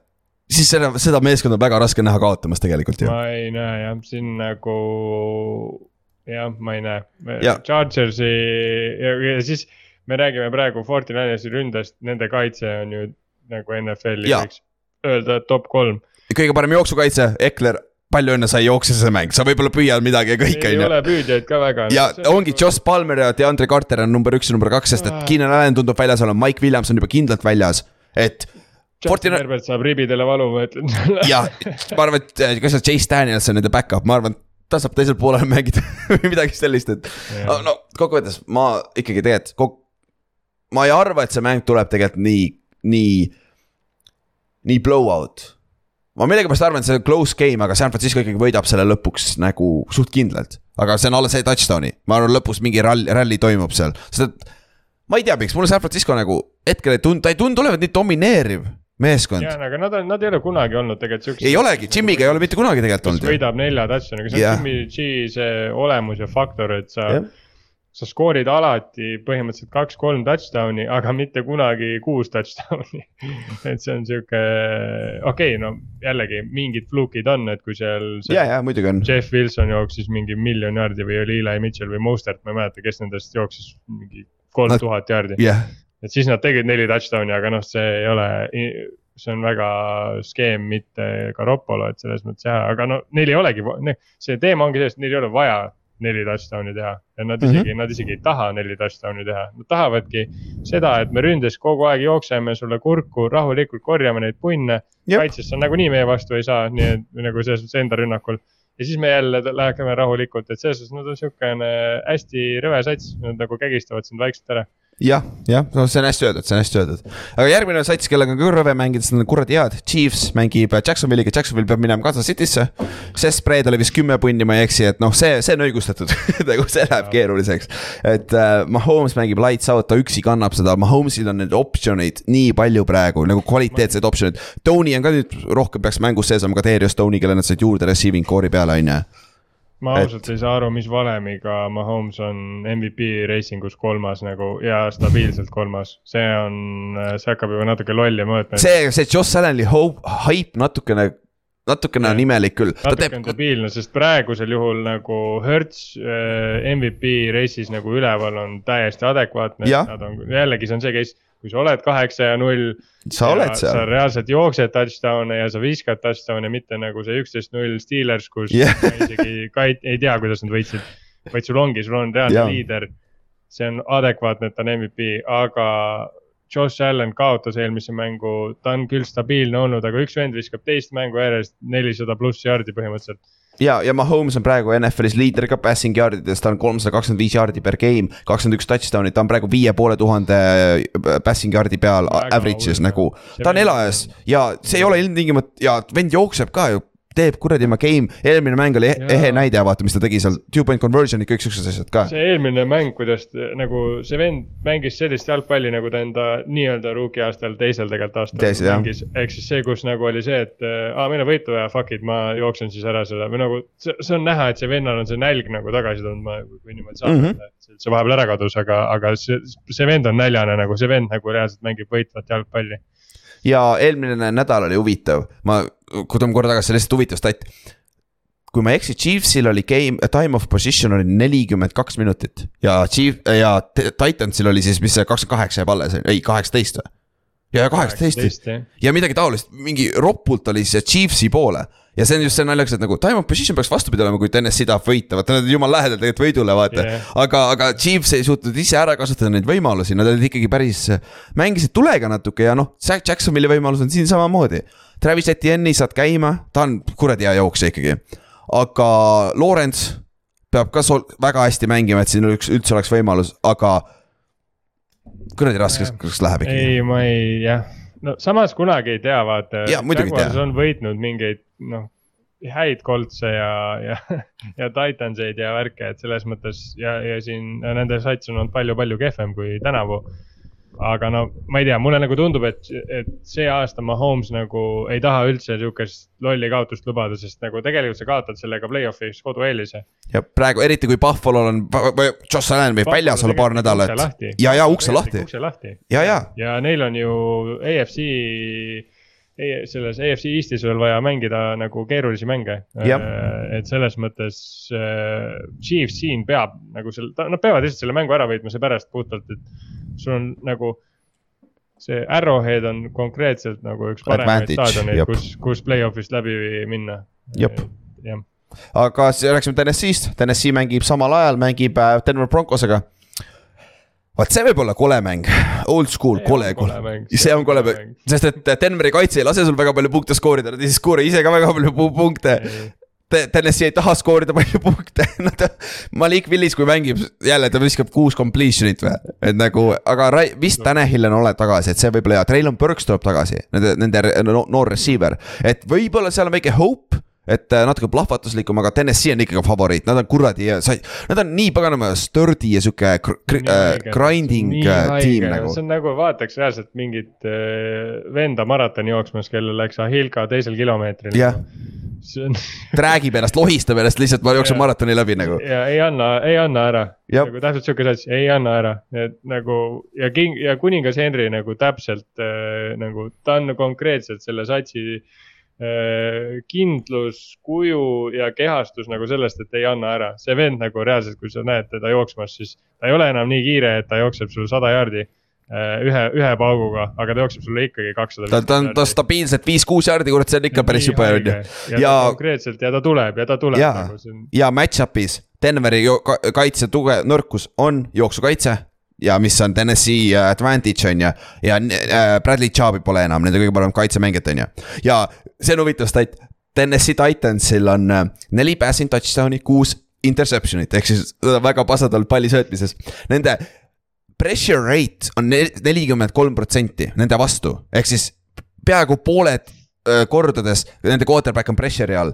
siis seda, seda meeskonda on väga raske näha kaotamas tegelikult ju. ma ei näe jah, siin nagu jah, ma ei näe. Chargersi ja, ja siis me räägime praegu Forty Ninersi ründest, nende kaitse on ju nagu NFL-i võiks öelda top kolm. kõige parem jooksukaitse, Ekler, palju õnne, sa ei jookse see mäng, sa võib-olla püüad midagi ja kõik ei on ju ole püüdjaid ka väga. ja ongi Joss Palmer ja DeAndre Carter on number üks ja number kaks, sest et Keenan Allan tundub väljas olema, Mike Williams on juba kindlalt väljas, et. Justin Herbert saab ribidele valu, ma ütlen sulle. ja ma arvan, et äh, kas see Chase Daniels on nende back-up, ma arvan, ta saab teisel poolel mängida või midagi sellist, et Jah. no kokkuvõttes ma ikkagi tegelikult kok-. ma ei arva, et see mäng tuleb tegelikult nii, nii, nii blowout. ma millegipärast arvan, et see on close game, aga San Francisco ikkagi võidab selle lõpuks nagu suht kindlalt. aga see on alles see touchdown'i, ma arvan, lõpus mingi ralli, ralli toimub seal, sest et. ma ei tea, miks mulle San Francisco nagu hetkel ei tundu, ta ei tundu olevat nii domineeriv meeskond ja, aga nad on, nad ei ole kunagi olnud tegelikult siuksed. ei olegi, Jimmy'ga ei ole mitte kunagi tegelikult olnud võidab nelja touchdown'iga, see on. Jimmy G see olemus ja faktor, et sa Jah. sa skoorid alati põhimõtteliselt kaks-kolm touchdown'i, aga mitte kunagi kuus touchdown'i. et see on sihuke, okei okay,, no jällegi mingid flukid on, et kui seal ja, ja muidugi on. Jeff Wilson jooksis mingi miljon jaardi või oli Eli Mitchell või Mostert, ma ei mäleta, kes nendest jooksis mingi kolm tuhat jaardi. jah, et siis nad tegid neli touchdown'i, aga noh, see ei ole, see on väga skeem, mitte Garoppolo, et selles mõttes jah, aga no neil ei olegi, see teema ongi selles, et neil ei ole vaja neli touchdown'i teha ja nad isegi mm, -hmm. nad isegi ei taha neli touchdown'i teha, nad tahavadki seda, et me ründes kogu aeg jookseme sulle kurku, rahulikult korjame neid punne. Kaitses sa nagunii meie vastu ei saa, nii et nagu selles mõttes enda rünnakul. ja siis me jälle läheme rahulikult, et selles suhtes nad on siukene hästi rõve sats, nad nagu kägistavad sind vaikselt ära. jah, jah, no see on hästi öeldud, see on hästi öeldud. aga järgmine sats, kellega on ka rõve mängida, nad on kuradi head, Chiefs mängib Jacksonville'iga, Jacksonville peab minema Kansas City'sse. see spread oli vist kümme punni, ma ei eksi, et noh, see, see on õigustatud nagu see läheb keeruliseks. et äh, Mahomes mängib lights out, ta üksi kannab seda, Mahomesil on neid optsioneid nii palju praegu nagu kvaliteetseid optsioneid. Tony on ka nüüd rohkem peaks mängus sees olema, ka Darius Tony, kelle nad said juurde receiving core'i peale, on ju. Ma Et- ausalt ei saa aru, mis valemiga Mahomes on MVP reisingus kolmas nagu ja stabiilselt kolmas. see on, see hakkab juba natuke lolli mõõtma. see, see Josh Allan'i hype natukene, natukene on imelik küll. natuke teeb on, debiilne, sest praegusel juhul nagu Hertz äh, MVP reisis nagu üleval on täiesti adekvaatne. Nad on, jällegi see on see case, kui sa oled kaheksa ja null. sa oled sa seal. reaalselt jooksed touchdown'e ja sa viskad touchdown'e, mitte nagu see üksteist null Steelers, kus yeah. isegi ka ei, ei tea, kuidas nad võitsid. vaid sul ongi, sul on reaalne yeah. liider. see on adekvaatne, et ta on MVP, aga Josh Allan kaotas eelmise mängu, ta on küll stabiilne olnud, aga üks vend viskab teist mängu järjest nelisada pluss jaardi põhimõtteliselt. ja, ja Mahomes on praegu NFL-is liider ka passing yard ides, ta on kolmsada kakskümmend viis jaardi per game, kakskümmend üks touchdown'i, ta on praegu viie poole tuhande passing yard'i peal average'is nagu. Ta on elajas ja see ei ole ilmtingimata ja vend jookseb ka ju teeb kuradi oma game, eelmine mäng oli ehe näide, vaata, mis ta tegi seal, two point conversion ja kõik siuksed asjad ka. see eelmine mäng, kuidas nagu see vend mängis sellist jalgpalli, nagu ta enda nii-öelda rookie aastal, teisel tegelikult aastal jah. mängis. ehk siis see, kus nagu oli see, et aa, meil on võitu vaja, fuck it, ma jooksen siis ära selle või nagu see, see on näha, et see vennal on see nälg nagu tagasi tulnud, ma, kui niimoodi saab mm, -hmm. see vahepeal ära kadus, aga, aga see, see vend on näljane nagu, see vend nagu reaalselt mängib võitvat jalgpalli. ja eelmine nädal oli huvitav, ma, kui tuleme korra tagasi, see lihtsalt huvitav stat. kui ma ei eksi, Chiefsil oli game, time of position oli nelikümmend kaks minutit ja Chief ja Titansil oli siis, mis see kakskümmend kaheksa jääb alles, ei kaheksateist või? ja, ja kaheksateist ja midagi taolist, mingi ropult oli see Chiefsi poole ja see on just see naljakas, et nagu time of position peaks vastupidi olema, kui TNS-i tahab võita, vaata nad on jumala lähedal tegelikult võidule, vaata Jah. aga, aga Chiefs ei suutnud ise ära kasutada neid võimalusi, nad olid ikkagi päris, mängisid tulega natuke ja noh, Jacksonville'i võimalus on siin samamoodi. Travis Etienne'i saad käima, ta on kuradi hea jooksja ikkagi, aga Lawrence peab ka sol-, väga hästi mängima, et siin üks üldse oleks võimalus, aga kuradi raskeks läheb ikkagi. ei, ma ei, jah, no samas kunagi ei tea, vaata. Tea. on võitnud mingeid, noh, häid koltse ja, ja, ja Titanseid ja värke, et selles mõttes ja, ja siin ja nende sats on olnud palju-palju kehvem kui tänavu. Aga no ma ei tea, mulle nagu tundub, et, et see aasta Mahomes nagu ei taha üldse sihukest lolli kaotust lubada, sest nagu tegelikult sa kaotad sellega play-off'is kodueelise. ja praegu eriti kui Buffalo'l on, Josh Allan võib väljas olla paar nädalat ja, ja ukse lahti. ja, ja ja neil on ju AFC, selles AFC Eestis veel vaja mängida nagu keerulisi mänge. Jah. et selles mõttes äh, Chiefs siin peab nagu selle, nad peavad lihtsalt selle mängu ära võitma, seepärast puhtalt, et sul on nagu see Arrowhead on konkreetselt nagu üks paremaid staadioneid, kus, kus play-off'ist läbi minna. Jah, aga siis rääkisime TNS-ist, TNS mängib samal ajal, mängib äh, Denver Broncosega. Vaat see võib olla kole mäng, old school, See kole kole mäng,, see on kole mäng, sest et Denveri kaitse ei lase sul väga palju punkte skoorida, nad ei skoori ise ka väga palju pu- punkte. TNS-i ei taha skoorida palju punkte, nad, Malik Willis, kui mängib jälle, ta viskab kuus completion'it või, et nagu, aga Rai- vist Tanahil on ole tagasi, et see võib olla hea, Traylon Burks tuleb tagasi, nende, nende no, noor receiver, et võib-olla seal on väike hope et äh, natuke plahvatuslikum, aga TNS-i on ikkagi favoriit, nad on kuradi, nad on nii paganama sturdy ja sihuke äh, grinding äh, tiim nagu. see on nagu vaataks reaalselt mingit äh, venda maratoni jooksmas, kellel läks Ahilka teisel kilomeetril. jah, on räägib ennast, lohistab ennast lihtsalt, ma jooksen maratoni läbi nagu. ja ei anna, ei anna ära. Nagu täpselt sihuke sats, ei anna ära, et nagu ja king ja kuningas Henry nagu täpselt äh, nagu ta on konkreetselt selle satsi äh, kindlus, kuju ja kehastus nagu sellest, et ei anna ära. see vend nagu reaalselt, kui sa näed teda jooksmas, siis ta ei ole enam nii kiire, et ta jookseb sul sada jaardi äh, ühe, ühe pauguga, aga ta jookseb sulle ikkagi kakssada. ta, ta on, ta stabiilselt viis-kuus jaardi, kurat, see on ikka päris jube on ju. ja, ja Ja- konkreetselt ja ta tuleb ja ta tuleb Jaa. nagu on ja match-up'is Denveri kaitse tugev nõrkus on jooksukaitse ja mis on TNS-i äh, advantage on ju. ja äh, Bradley Chubbi pole enam nende kõige parem kaitsemängijat on ju. ja see on huvitav stat, TNS-i Titansil on äh, neli passing touchdown'i, kuus interception'it ehk siis väga pasad olnud palli söötmises. Nende pressure rate on nelikümmend kolm protsenti nende vastu, ehk siis peaaegu pooled kordades nende quarterback on pressure'i all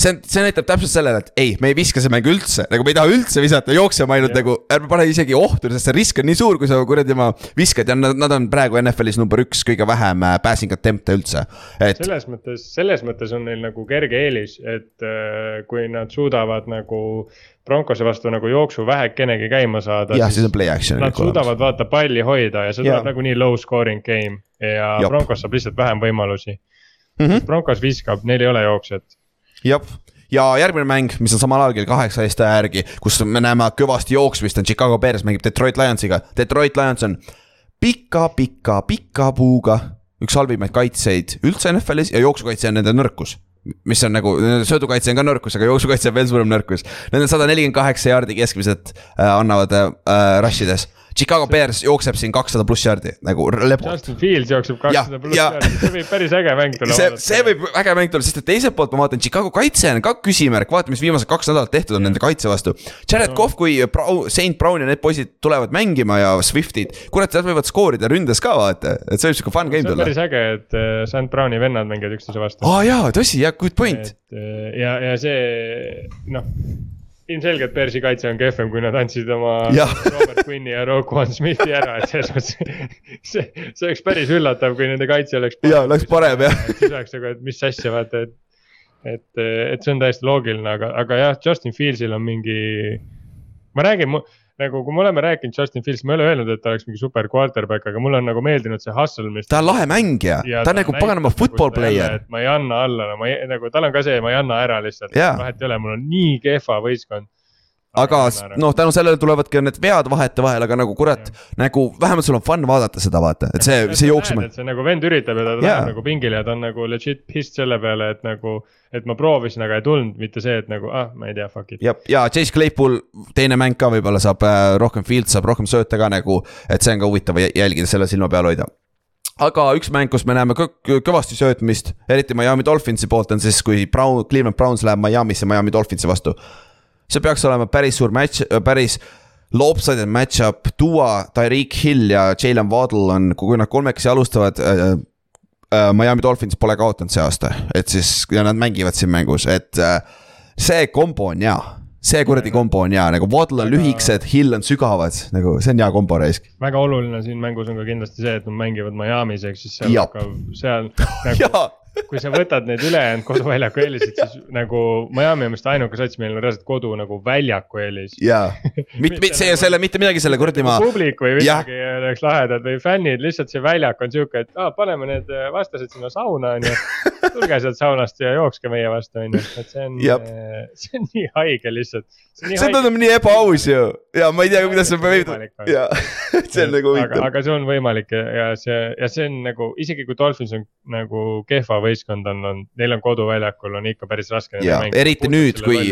see on, see näitab täpselt sellele, et ei, me ei viska seda mängu üldse, nagu me ei taha üldse visata, jookseme ainult yeah. nagu, ärme pane isegi ohtu, sest see risk on nii suur, kui sa kuradi oma viskad ja nad, nad on praegu NFL-is number üks kõige vähem äh, passing attempt'e üldse, et. selles mõttes, selles mõttes on neil nagu kerge eelis, et äh, kui nad suudavad nagu Broncose vastu nagu jooksu vähekenegi käima saada. jah, siis on play action. Nad suudavad vaata palli hoida ja see tuleb nagunii low scoring game ja Jop. Broncos saab lihtsalt vähem võimalusi mm. -hmm. Broncos viskab, neil ei ole jooksjat jah, ja järgmine mäng, mis on samal ajal kell kaheksa Eesti järgi, kus me näeme kõvasti jooksmist, on Chicago Bears mängib Detroit Lionsiga. Detroit Lions on pika-pika-pika puuga üks halvimaid kaitseid üldse NFL-is ja jooksukaitse on nende nõrkus mis on nagu, söödukaitse on ka nõrkus, aga jooksukaitse on veel suurem nõrkus. Need on sada nelikümmend kaheksa jaardi keskmiselt äh, annavad äh, rush ides Chicago Bears jookseb siin kakssada pluss jardi nagu lebot. Justin Fields jookseb kakssada pluss jardi, see võib päris äge mäng tulla. see, see võib äge mäng tulla, sest et teiselt poolt ma vaatan, Chicago kaitse on ka küsimärk, vaata, mis viimased kaks nädalat tehtud on nende kaitse vastu. Jared no. Cough, kui Brown, St Brown ja need poisid tulevad mängima ja Swiftid, kurat, nad võivad skoorida ründes ka vaata, et see võib sihuke fun game tulla. päris äge, et äh, St Browni vennad mängivad üksteise vastu. aa oh, jaa, tõsi, jah, good point. Äh, ja, ja see noh ilmselgelt Bersi kaitse on kehvem, kui nad andsid oma ja. Robert Quinni ja Roquan Smithi ära, et selles mõttes. see, see oleks päris üllatav, kui nende kaitse oleks. ja, oleks parem jah. siis oleks nagu, et mis asja vaata, et. et, et see on täiesti loogiline, aga, aga jah, Justin Fieldsil on mingi. ma räägin, nagu kui me oleme rääkinud Justin Fields, ma ei ole öelnud, et ta oleks mingi super quarterback, aga mulle on nagu meeldinud see hustle, mis. ta on lahe mängija, ta on nagu paganama football player. et ma ei anna alla, ma ei, nagu tal on ka see, ma ei anna ära lihtsalt vahet ei ole, mul on nii kehva võistkond aga noh, tänu sellele tulevadki need vead vahetevahel, aga nagu kurat, nagu vähemalt sul on fun vaadata seda, vaata, et see, see jooksmine. see nagu vend üritab ja ta läheb nagu pingile ja ta on nagu legit pissed selle peale, et nagu. et ma proovisin, aga ei tulnud, mitte see, et nagu ah, ma ei tea, fuck it. ja, ja Chase Claypool, teine mäng ka võib-olla saab äh, rohkem field, saab rohkem sööte ka nagu, et see on ka huvitav jälgida, selle silma peal hoida aga üks mäng, kus me näeme kõ kõvasti söötmist, eriti Miami Dolphinsi poolt on siis, kui Brown, Cleveland Browns läheb Miami'sse Miami Dolphinsi vastu see peaks olema päris suur match, päris lopsided match-up, Duo, Tyreek Hill ja Jalen Waddle on, kui nad kolmekesi alustavad äh, äh,. Miami Dolphins pole kaotanud see aasta, et siis ja nad mängivad siin mängus, et äh, see kombo on hea. See kuradi kombo on hea, nagu Waddle on lühikesed, Hill on sügavad, nagu see on hea kombo raisk. väga oluline siin mängus on ka kindlasti see, et nad mängivad Miami's, ehk siis seal, seal nagu, kui sa võtad need ülejäänud koduväljaku eelised, siis nagu Miami on vist ainuke sats, millel on reaalselt kodu nagu väljaku eelis. jaa, mitte, mitte see, nagu selle, mitte midagi selle kuradi maa. publik või midagi oleks lahedad või fännid, lihtsalt see väljak on sihuke, et aa, paneme need vastased sinna sauna, on ju. tulge sealt saunast ja jookske meie vastu, on ju, et see on, äh, see on nii haige lihtsalt. see tundub nii ebaaus ju ja ma ei tea, kuidas see võib, ja see on nagu huvitav. aga see on võimalik ja, see, ja see on nagu isegi kui Dolphins on nagu kehva võistkond on, on, neil on koduväljakul on ikka päris raske. ja eriti nüüd, kui,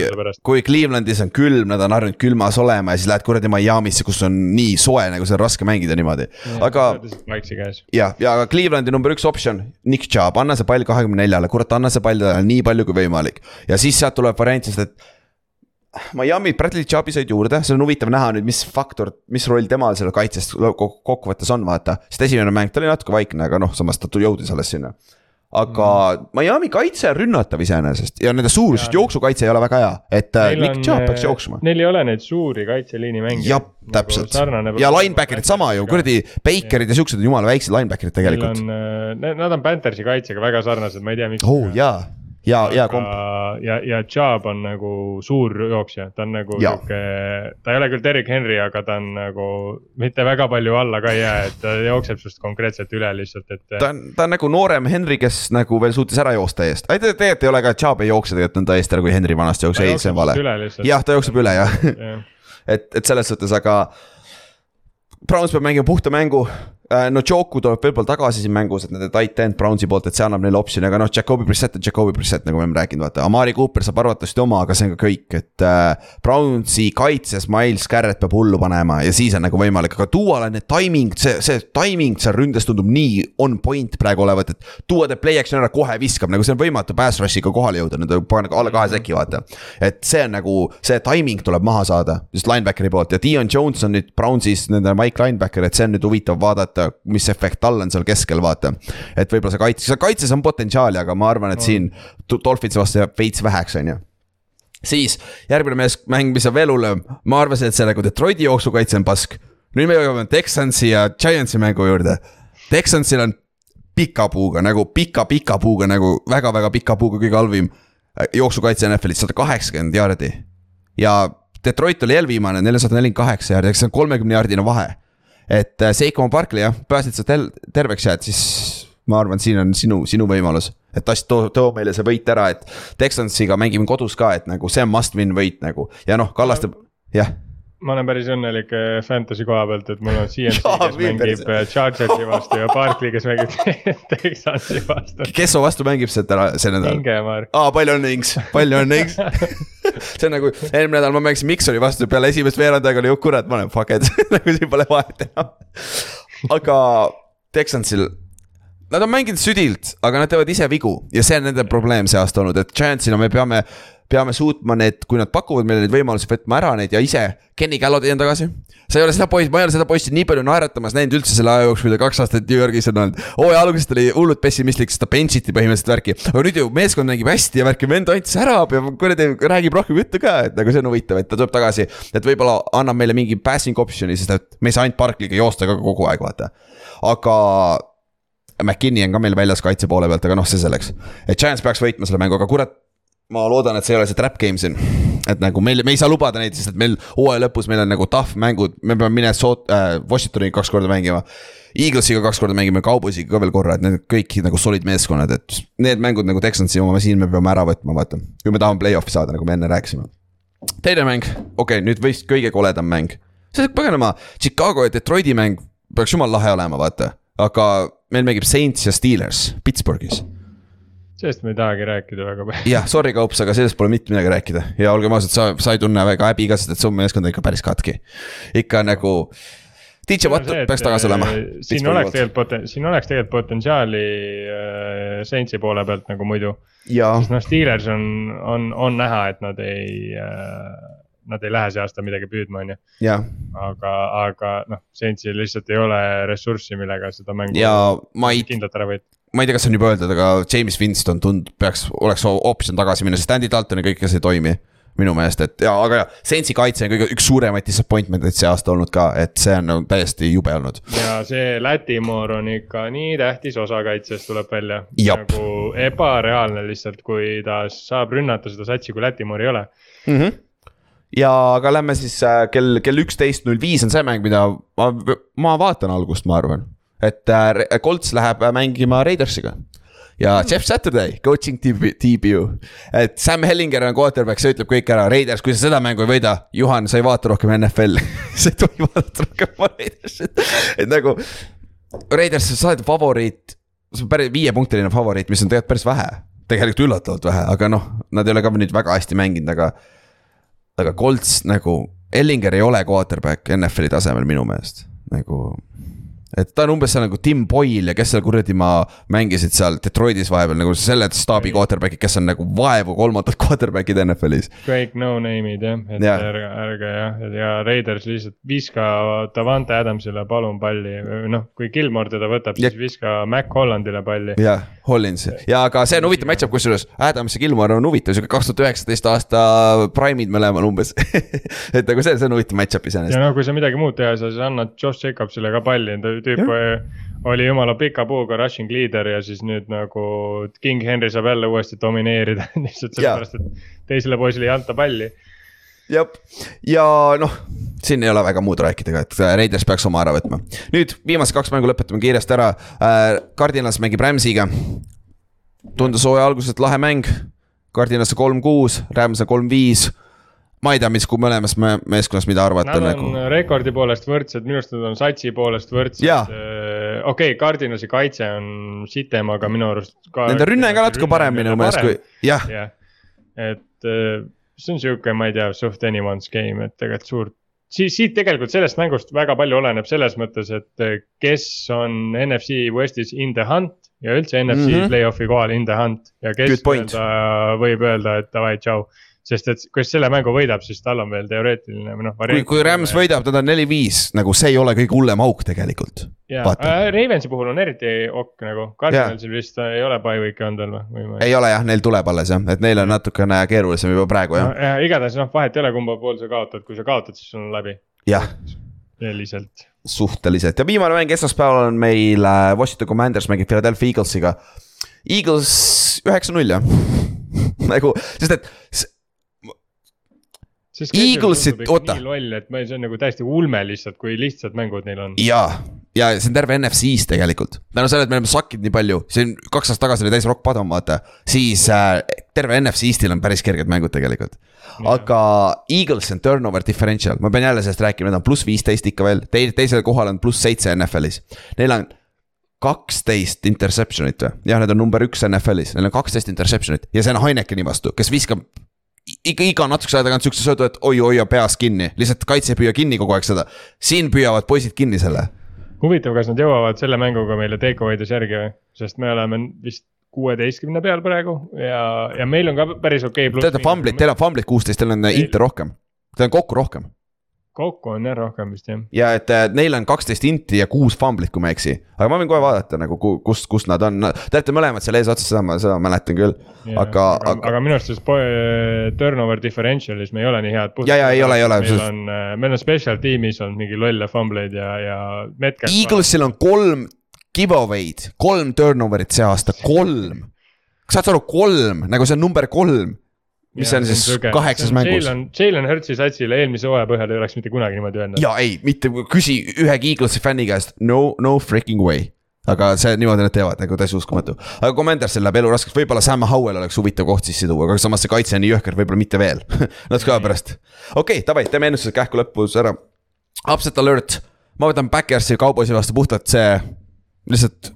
kui Clevelandis on külm, nad on harjunud külmas olema ja siis lähed kuradi Miami'sse, kus on nii soe, nagu seal on raske mängida niimoodi, aga. ja, ja aga Clevelandi number üks optsioon, Nick Chubb, anna see pall kahekümne neljale, kurat, anna see pall talle nii palju kui võimalik. ja siis sealt tuleb variant, sest et Miami, Bradley Chubby said juurde, see on huvitav näha nüüd, mis faktor, mis roll temal seal kaitses kokkuvõttes on, vaata. sest esimene mäng, ta oli natuke vaikne, aga noh, samas ta jõudis alles sinna. Aga mm. Miami kaitse on rünnatav iseenesest ja nende suurusest jooksukaitse ei ole väga hea, et äh, neil Nick Chubb peaks jooksma. Neil ei ole neid suuri kaitseliini mängijaid. jah, täpselt nagu ja linebacker'id sama ju, kuradi Bakerid ja siuksed on jumala väiksed linebacker'id tegelikult. Äh, nad on Panthersi kaitsega väga sarnased, ma ei tea, miks. oh jaa ja, ja komp. ja, ja Chubb on nagu suur jooksja, ta on nagu sihuke, ta ei ole küll Derek Henry, aga ta on nagu mitte väga palju alla ka ei jää, et ta jookseb sinust konkreetselt üle lihtsalt, et. ta on, ta on nagu noorem Henry, kes nagu veel suutis ära joosta eest, ei tegelikult ei ole ka, Chubb ei jookse tegelikult nõnda eest ära, kui Henry vanasti jooksis, ei, see on vale. jah, ta jookseb üle jah ja. et, et selles suhtes, aga Browns peab mängima puhta mängu. Äh, no Joku tuleb võib-olla tagasi siin mängus, et nende tight end Brownsi poolt, et see annab neile optsiooni, aga noh, Jakobi Brissett on Jakobi Brissett, nagu me oleme rääkinud, vaata, Amari Cooper saab arvatavasti oma, aga see on ka kõik, et äh,. Brownsi kaitses Miles Garrett peab hullu panema ja siis on nagu võimalik, aga Dual on need timing, see, see timing seal ründes tundub nii on point praegu olevat, et. Duo teeb play action ära, kohe viskab, nagu see on võimatu pass rush'iga kohale jõuda, nad panevad alla kahe säki, vaata. et see on nagu, see timing tuleb maha saada, just linebackeri poolt ja Dion Jones on nüüd Brownsis nende Mike linebacker, et see on nüüd huvitav vaadata, mis efekt tal on seal keskel, vaata. et võib-olla see kaitse, seal kaitses on potentsiaali, aga ma arvan, et siin Dolphinsi vastu jääb veits väheks, on ju siis järgmine mees, mäng, mis on veel hullem, ma arvasin, et see nagu Detroiti jooksukaitse on pask. nüüd me jõuame Texansi ja Giantsi mängu juurde. Texansil on pika puuga nagu pika-pika puuga nagu väga-väga pika puuga kõige halvim jooksukaitse NFL-is, sada kaheksakümmend jaardi. ja Detroit oli eelviimane, nelisada nelikümmend kaheksa jaardi, ehk see on kolmekümne jaardine vahe et äh, Seiko Barkley jah, päästsid sa tel-, terveks jääd, siis ma arvan, siin on sinu, sinu võimalus. et tass, too, too meile see võit ära, et Texansiga mängime kodus ka, et nagu see on must win võit nagu. Ja noh, Kallaste, jah ma olen päris õnnelik äh, fantasy koha pealt, et mul on CNC, kes mängib äh, Chargersi vastu ja Barkley, kes mängib Texansi vastu. kes su vastu mängib seda, see nädal? Aa, palju õnne, Inks, palju õnne, Inks see on nagu, eelmine nädal ma mängisin Miksoni vastu, peale esimest veerand aega oli, oh kurat, ma olen fuck it nagu siin pole vahet enam. aga Texansil Nad on mänginud südilt, aga nad teevad ise vigu ja see on nende probleem see aasta olnud, et Giantsina me peame peame suutma need, kui nad pakuvad meile neid võimalusi, võtma ära neid ja ise, Kenny Gallodi on tagasi. sa ei ole seda poissi, ma ei ole seda poissi nii palju naeratamas näinud üldse selle aja jooksul, kui ta kaks aastat New Yorgis on olnud. hooaja alguses ta oli hullult pessimistlik, sest ta bench iti põhimõtteliselt värki. aga nüüd ju meeskond mängib hästi ja värki, vend andis ära kuradi räägib rohkem juttu ka, et nagu see on huvitav, et ta tuleb tagasi. et võib-olla annab meile mingi passing option'i, sest et me ei saa ainult Barkliga joosta ka kogu aeg, vaata. aga McKinney on ka meil väljas kaitse poole pealt, aga noh, see selleks. et Giants peaks võitma selle mängu, aga kurat ma loodan, et see ei ole see trap game siin. et nagu meil, me ei saa lubada neid, sest et meil hooaja lõpus meil on nagu tough mängud, me peame Minnesota äh,, Washingtoniga kaks korda mängima. Eaglesiga kaks korda mängime, Cowboysiga ka veel korra, et need kõik nagu solid meeskonnad, et need mängud nagu Texansi oma siin me peame ära võtma, vaata. kui me tahame play-off'i saada, nagu me enne rääkisime. teine mäng, okei okay,, nüüd vist kõige koledam mäng. see paganama, Chicago ja Detroiti mäng peaks jumala lahe olema, vaata. aga meil mängib Saints ja Steelers Pittsburghis sellest me ei tahagi rääkida väga palju. jah, sorry Kaups, aga sellest pole mitte midagi rääkida ja olgem ausad, sa, sa ei tunne väga häbi ka, sest et su meeskond on ikka päris katki. ikka nagu. DJ Watt peaks tagasi olema. Eh, siin oleks tegelikult siin oleks tegelikult potentsiaali äh, Saintsi poole pealt nagu muidu. sest noh, Steelers on, on, on näha, et nad ei äh, nad ei lähe see aasta midagi püüdma, on ju. aga, aga noh, Saintsil lihtsalt ei ole ressurssi, millega seda mängu. ja ma ei. Ma ei tea, kas on juba öeldud, aga James Winston tund-, peaks, oleks optsioon tagasi minna, sest Andy Dalton ja kõik, kes ei toimi. minu meelest, et ja, aga ja, Sensi kaitse on kõige, üks suuremaid disappointment'id see aasta olnud ka, et see on nagu täiesti jube olnud. ja see Lätimoor on ikka nii tähtis osa kaitsest, tuleb välja. nagu ebareaalne lihtsalt, kui ta saab rünnata seda satsi, kui Lätimoor ei ole mm. -hmm ja aga lähme siis äh, kell, kell üksteist null viis on see mäng, mida ma, ma vaatan algust, ma arvan et äh, Colts läheb mängima Raidersiga ja Jeff Saturday, coaching debut. et Sam Hellinger on quarterback, see ütleb kõik ära, Raiders, kui sa seda mängu ei võida, Juhan, sa ei vaata rohkem NFL sa ei tohi vaadata rohkem Raidersit, et nagu. Raiders, sa oled favoriit, see on päris viiepunktiline favoriit, mis on tegelikult päris vähe. tegelikult üllatavalt vähe, aga noh, nad ei ole ka nüüd väga hästi mänginud, aga. aga Colts nagu, Hellinger ei ole quarterback NFL-i tasemel minu meelest, nagu et ta on umbes seal nagu Tim Boyle ja kes seal kuradi ma mängisid seal Detroitis vahepeal nagu selle staabi quarterback'id, kes on nagu vaevu kolmandad quarterback'id NFL-is. kõik no-name'id jah, et ja. ärge, ärge jah, ja Raiders lihtsalt viska Davante Adamsile palun palli, noh, kui Gilmore teda võtab, siis viska Mac Hollandile palli. jah, Hollins. Ja aga see on huvitav match-up, kusjuures Adams ja Gilmore on huvitav, sihuke kaks tuhat üheksateist aasta prime'id mõlemal umbes. Et nagu see, see on huvitav match-up iseenesest. ja no kui sa midagi muud teha ei saa, siis annad Josh Jacobsile ka palli, tüüp oli jumala pika puuga rushing leader ja siis nüüd nagu King Henry saab jälle uuesti domineerida lihtsalt sellepärast, et teisele poisile ei anta palli. Jah, ja noh, siin ei ole väga muud rääkida ka, et Raiders peaks oma ära võtma. nüüd viimased kaks mängu lõpetame kiiresti ära äh,. Cardinals mängib Rams'iga. tundus hooaja alguses lahe mäng. Cardinals kolm-kuus, Rams kolm-viis ma ei tea, mis, kui mõlemas me meeskonnas, mida arvata Nad nagu on. rekordi poolest võrdsed, minu arust nad on satsi poolest võrdsed Jaa.. okei okay,, Cardinalsi kaitse on sitem, aga minu arust ka. Nende rünne ka natuke parem minu meelest kui, jah, jah, et äh, see on sihuke, ma ei tea, suht anyone's game, et tegelikult suurt. siis siit tegelikult sellest mängust väga palju oleneb selles mõttes, et äh, kes on NFC Westis in the hunt ja üldse NFC mm. -hmm. play-off'i kohal in the hunt ja kes nii-öelda võib öelda, et davai, tšau. Sest et kes selle mängu võidab, siis tal on veel teoreetiline või noh. kui, kui Rams. võidab, nad on neli-viis, nagu see ei ole kõige hullem auk tegelikult. jaa äh,, Ravensi puhul on eriti ok nagu, Cardinalsil vist ei ole bye week'i olnud veel või, ei ole jah, neil tuleb alles jah, et neil on natukene keerulisem juba praegu jah, ja igatahes noh, vahet ei ole, kumba pool sa kaotad, kui sa kaotad, siis on läbi jah, selliselt. suhteliselt ja viimane mäng esmaspäeval on meil äh, Washington Commanders mängib Philadelphia Eaglesiga. Eagles üheksa-null jah, nagu, sest et Eaglesit- oota. nii loll, et ma see on nagu täiesti ulme lihtsalt, kui lihtsad mängud neil on. jaa, ja see on terve NFC-s tegelikult. tänu sellele, et me oleme sakkinud nii palju, see on kaks aastat tagasi oli täis rock bottom vaata, siis äh, terve NFC-stil on päris kerged mängud tegelikult. aga Eagles on turnover differential, ma pean jälle sellest rääkima, need on pluss viisteist ikka veel, teil, teisel kohal on pluss seitse NFL-is. Neil on kaksteist interception'it või, jah, need on number üks NFL-is, neil on kaksteist interception'it ja see on Heinekeni vastu, kes viskab iga, iga natukese aja tagant siukse söödu, et oi, hoia peas kinni, lihtsalt kaitse ei püüa kinni kogu aeg seda. siin püüavad poisid kinni selle huvitav, kas nad jõuavad selle mänguga meile take away des järgi või, sest me oleme vist kuueteistkümne peal praegu ja, ja meil on ka päris okei okay,. Te olete fumblit, teil on fumblit kuusteist, teil on Meil- inte rohkem. Teil on kokku rohkem kokku on jah rohkem vist jah. ja et äh, neil on kaksteist inti ja kuus fumblit, kui ma ei eksi. aga ma võin kohe vaadata nagu, kus, kus nad on, te olete mõlemad seal eesotsas, seda ma, seda ma mäletan küll. aga, aga, aga aga, minu arust po- turnover differential'is me ei ole nii head. Ja, ja ei ole, ei ole, meil on, meil on special tiimis on mingi lolle fumbleid ja, ja. Eaglesil on kolm giveaway'd, kolm turnover'it see aasta, kolm. saad sa aru, kolm, nagu see on number kolm, mis on siis kaheksas mängus. Jalen Hurtsi satsile eelmise hooaja põhjal ei oleks mitte kunagi niimoodi öelnud. ja ei, mitte küsi ühegi Eaglesi fänni käest, no, no freaking way. aga see niimoodi nad teevad nagu täiesti uskumatu, aga Commandersil läheb elu raskeks, võib-olla Sam Howell oleks huvitav koht sisse tuua, aga samas see kaitse on nii jõhker, võib-olla mitte veel, natuke aja pärast. okei okay,, davai, teeme ennustused kähku lõpus ära. Upset alert, ma võtan Backyardsi kauboisi vastu puhtalt see, lihtsalt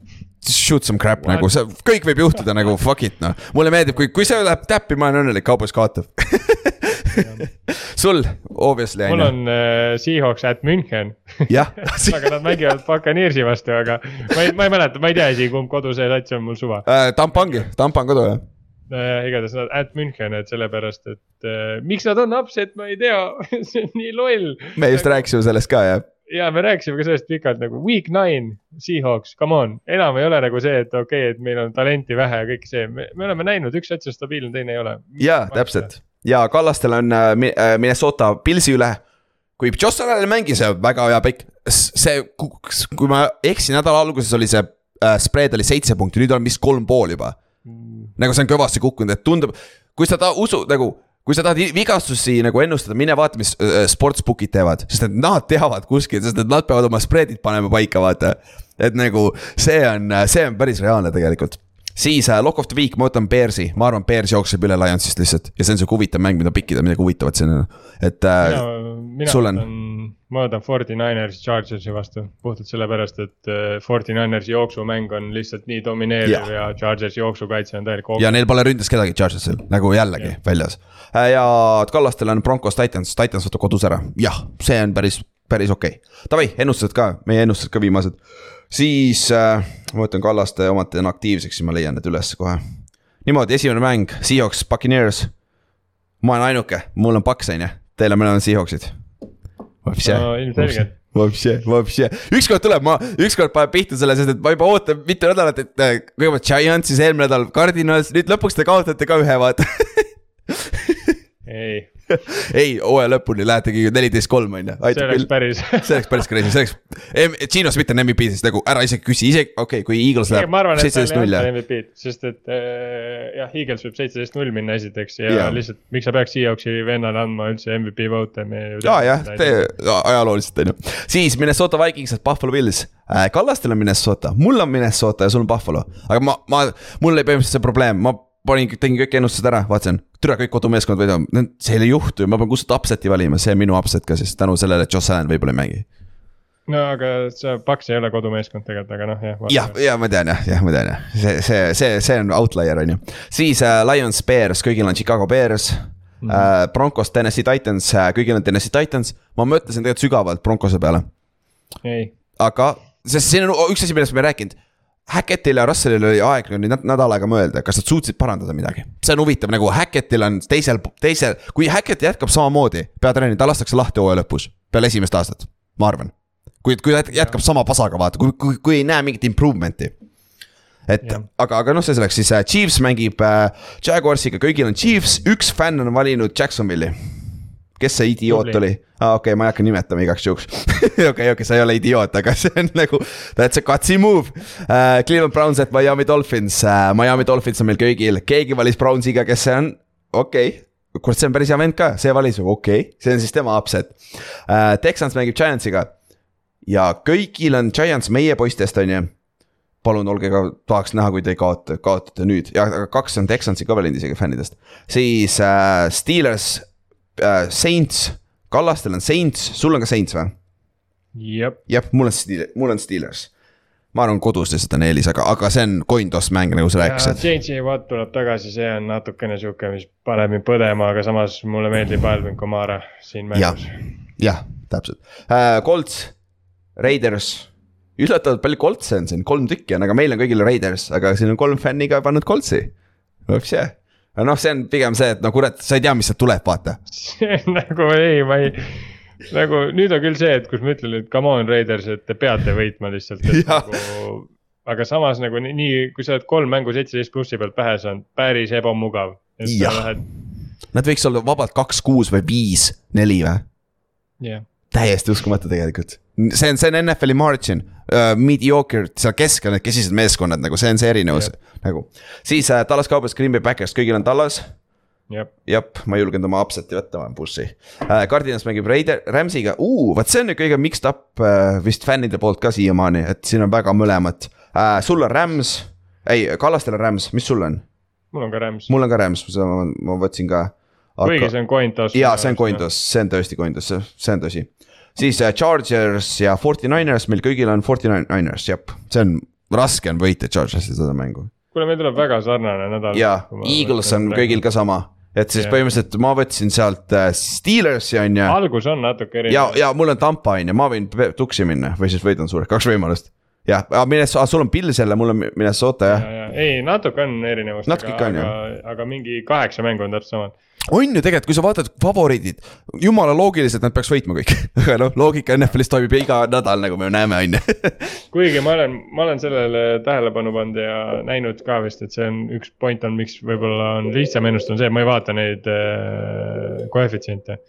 shoot some crap What? nagu see, kõik võib juhtuda nagu fuck it noh, mulle meeldib, kui, kui see läheb täppi, ma olen õnnelik, kaubois kaotab. sul, obviously mul on ju, on äh, Seahawks at München, jah aga nad mängivad Buccaneersi vastu, aga ma ei, ma ei mäleta, ma ei tea isegi, kumb kodu see sats on, mul suva. Äh, Tampa ongi, Tampa on kodu jah. äh, igatahes nad at München, et sellepärast, et äh, miks nad on upset, ma ei tea, see on nii loll. me just rääkisime sellest ka jah. Ja me rääkisime ka sellest pikalt nagu week nine, Seahawks, come on, enam ei ole nagu see, et okei okay,, et meil on talenti vähe ja kõik see, me, me oleme näinud, üks sats on stabiilne, teine ei ole. jaa, täpselt ja Kallastel on äh, äh, Minnesota Pilsi üle. kui Josh Allan mängis äh, väga hea pikk, see, kui ma ei eksi, nädala alguses oli see äh, spread oli seitse punkti, nüüd on vist kolm pool juba. nagu see on kõvasti kukkunud, et tundub, kui sa ta usud nagu kui sa tahad vigastusi nagu ennustada, mine vaata, mis äh, sportsbook'id teevad, sest et nad teavad kuskil, sest et nad peavad oma spread'id panema paika, vaata. et nagu see on, see on päris reaalne tegelikult. siis äh, lock of the week, ma võtan Bearsi, ma arvan, Bears jookseb üle Lionsist lihtsalt ja see on sihuke huvitav mäng, mida pikkida, midagi huvitavat siin on, et äh,. mina sul on? Ma võtan Forty Niners Chargersi vastu puhtalt sellepärast, et äh, Forty Ninersi jooksumäng on lihtsalt nii domineeriv ja, ja Chargersi jooksukaitse on täielik ja neil pole ründes kedagi Chargersil nagu jällegi Jah. väljas. ja Kallastel on Broncos Titans, Titans võtab kodus ära, jah, see on päris, päris okei okay.. Davai, ennustused ka, meie ennustused ka viimased. siis äh, ma võtan Kallaste omad teen aktiivseks, siis ma leian need üles kohe. niimoodi, esimene mäng, Seahawks, Buccaneers. ma olen ainuke, mul on Paks on ju, teil on mõlemad Seahawksid. No ilmselgelt, Vapše, vapše, ükskord tuleb, ma ükskord panen pihta selle, sest et ma juba ootan mitu nädalat, et äh, kõigepealt Giants, siis eelmine nädal Cardinals, nüüd lõpuks te kaotate ka ühe, vaata. ei, ei, hooaja lõpuni lähetegi neliteist kolm on ju, see oleks päris see oleks päris crazy, see oleks, Gino Smith on MVP, siis nagu ära isegi küsi, isegi okei okay,, kui Eagles läheb seitseteist ei null anta ja. MVP-d, sest et äh, jah, Eagles võib seitseteist null minna esiteks ja, ja lihtsalt, miks sa peaks Seahawksi vennale andma üldse MVP vote'e, me ju. ja, jah, ajalooliselt on ju, siis Minnesota Vikings, Buffalo Bills. Kallastel on Minnesota, mul on Minnesota ja sul on Buffalo, aga ma, ma, mul oli põhimõtteliselt see probleem, ma panin, tegin kõik ennustused ära, vaatasin, türa kõik kodumeeskond võidavad, see ei juhtu ju, ma pean kuskilt upset'i valima, see on minu upset ka siis tänu sellele, et Joss Allan võib-olla ei mängi. no aga see Paks ei ole kodumeeskond tegelikult, aga noh, jah. jah, ja ma tean jah, jah, ma tean jah, see, see, see, see on outlier on ju. siis äh, Lions, Bears, kõigil on Chicago Bears mm. -hmm. äh, Broncos, Tennessee Titans äh,, kõigil on Tennessee Titans, ma mõtlesin tegelikult sügavalt Broncose peale, ei, aga, sest siin on üks asi, millest me ei rääkinud. Hackettil ja Russellil oli aeg nüüd nädal aega mõelda, kas nad suutsid parandada midagi. see on huvitav, nagu Hackettil on teisel, teisel, kui Hackett jätkab samamoodi, peatreener, ta lastakse lahti hooaja lõpus, peale esimest aastat, ma arvan. kui, kui ta jätkab sama pasaga, vaata, kui, kui, kui ei näe mingit improvement'i. et Jah. aga, aga noh, see selleks siis äh, Chiefs mängib äh, Jaguarsiga, kõigil on Chiefs, üks fänn on valinud Jacksonville'i. Kes see idioot oli? aa, okei okay,, ma ei hakka nimetama igaks juhuks. okei, okei, sa ei ole idioot, aga see on nagu, that's a gutsy move uh,. Cleveland Browns at Miami Dolphins uh,, Miami Dolphins on meil köögil, keegi valis Brownsiga, kes see on, okei okay. kurat, see on päris hea vend ka, see valis, okei okay., see on siis tema upset uh,. Texans mängib Giantsiga ja kõigil on Giants meie poistest, on ju palun olge ka, tahaks näha, kui te ei kaota, kaotate nüüd ja kaks on Texansi ka veel isegi fännidest. siis äh, Steelers äh,, Saints, Kallastel on Saints, sul on ka Saints või? jah, mul on Steel-, mul on Steelers. ma arvan, kodus lihtsalt on eelis, aga, aga see on coin toss mäng, nagu sa rääkisid. JJ Watt tuleb tagasi, see on natukene sihuke, mis paneb mind põdema, aga samas mulle meeldib Alvin Kamara siin mängus., jah, täpselt uh,. Colts, Raiders, üllatavalt palju Colts'e on siin, kolm tükki on, aga meil on kõigil Raiders, aga siin on kolm fänni ka pannud Coltsi. Vapsi, aga noh, see on pigem see, et no kurat, sa ei tea, mis sealt tuleb, vaata. see on nagu ei, ma ei, nagu nüüd on küll see, et kus ma ütlen, et come on Raiders, et te peate võitma lihtsalt, et nagu. aga samas nagu nii- kui sa oled kolm mängu seitseteist plussi pealt pähe saanud, päris ebamugav. lähed, Nad võiks olla vabalt kaks, kuus või viis, neli või? jah, täiesti uskumatu tegelikult. see on, see on NFL-i margin uh,, mediocre, seal keskel need kesised meeskonnad nagu see on see erinevus nagu. siis uh, Tallas Cowboys, Green Bay Packers, kõigil on Tallas. jah, jah, ma ei julgenud oma upset'i võtta, ma olen bussi uh,. Cardinals mängib Raider, Rams'iga uh,, vot see on nüüd kõige mixed up uh, vist fännide poolt ka siiamaani, et siin on väga mõlemat uh,. sul on Rams, ei, Kallastel on Rams, mis sul on? mul on ka Rams, mul on ka Rams, ma, ma võtsin ka. kuigi see on coin toss. jaa, see on coin toss, see on tõesti coin toss, see on tõsi. Siis äh, Chargers ja Forty Niners, meil kõigil on Forty Niners, jah, see on, raske on võita Chargersi seda mängu. kuule, meil tuleb väga sarnane nädal. ja Eagles on kõigil ka sama, et siis Jah. põhimõtteliselt ma võtsin sealt äh, Steelersi on ju. algus on natuke erinev. ja, ja mul on Tampa on ju, ma võin tuksi minna või siis võidan suure, kaks võimalust. jah, Minnesota, sul on Pils jälle, mul on Minnesota jah. ei, natuke on erinevust, on, aga, aga mingi kaheksa mängu on täpselt samad. on ju tegelikult, kui sa vaatad favoriidid, jumala loogiliselt nad peaks võitma kõik, aga noh, loogika NFL-is toimib iga nädal, nagu me näeme, on ju. kuigi ma olen, ma olen sellele tähelepanu pannud ja näinud ka vist, et see on üks point on, miks võib-olla on lihtsam ennustada, on see, et ma ei vaata neid äh, koefitsiente.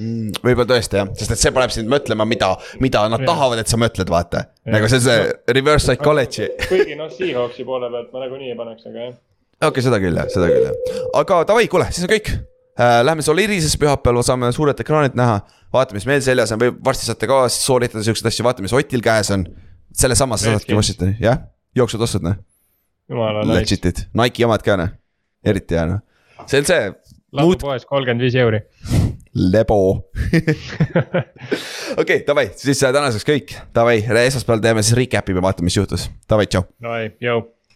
Mm, võib-olla tõesti jah, sest et see paneb sind mõtlema, mida, mida nad Jah. tahavad, et sa mõtled, vaata. Nagu see on see reverse psychology. kuigi noh, Seahawksi poole pealt ma nagunii ei paneks, aga jah. okei, seda küll jah, seda küll jah. aga davai, kuule, siis on kõik äh,. Lähme Solirises pühapäeval, saame suurelt ekraanilt näha, vaatame, mis meil seljas on või varsti saate ka sooritada siukseid asju, vaatame, mis Otil käes on. sellesama sa saadki. Washingtoni, jah, jooksud ostad noh, legit'id, Nike'i omad ka noh, eriti hea noh. see on see, muud ladupoes kolmkümmend viis euri. lebo. okei, davai, siis äh, tänaseks kõik, davai, esmaspäeval teeme siis recap'i ja vaatame, mis juhtus, davai, tšau. Davai, jõu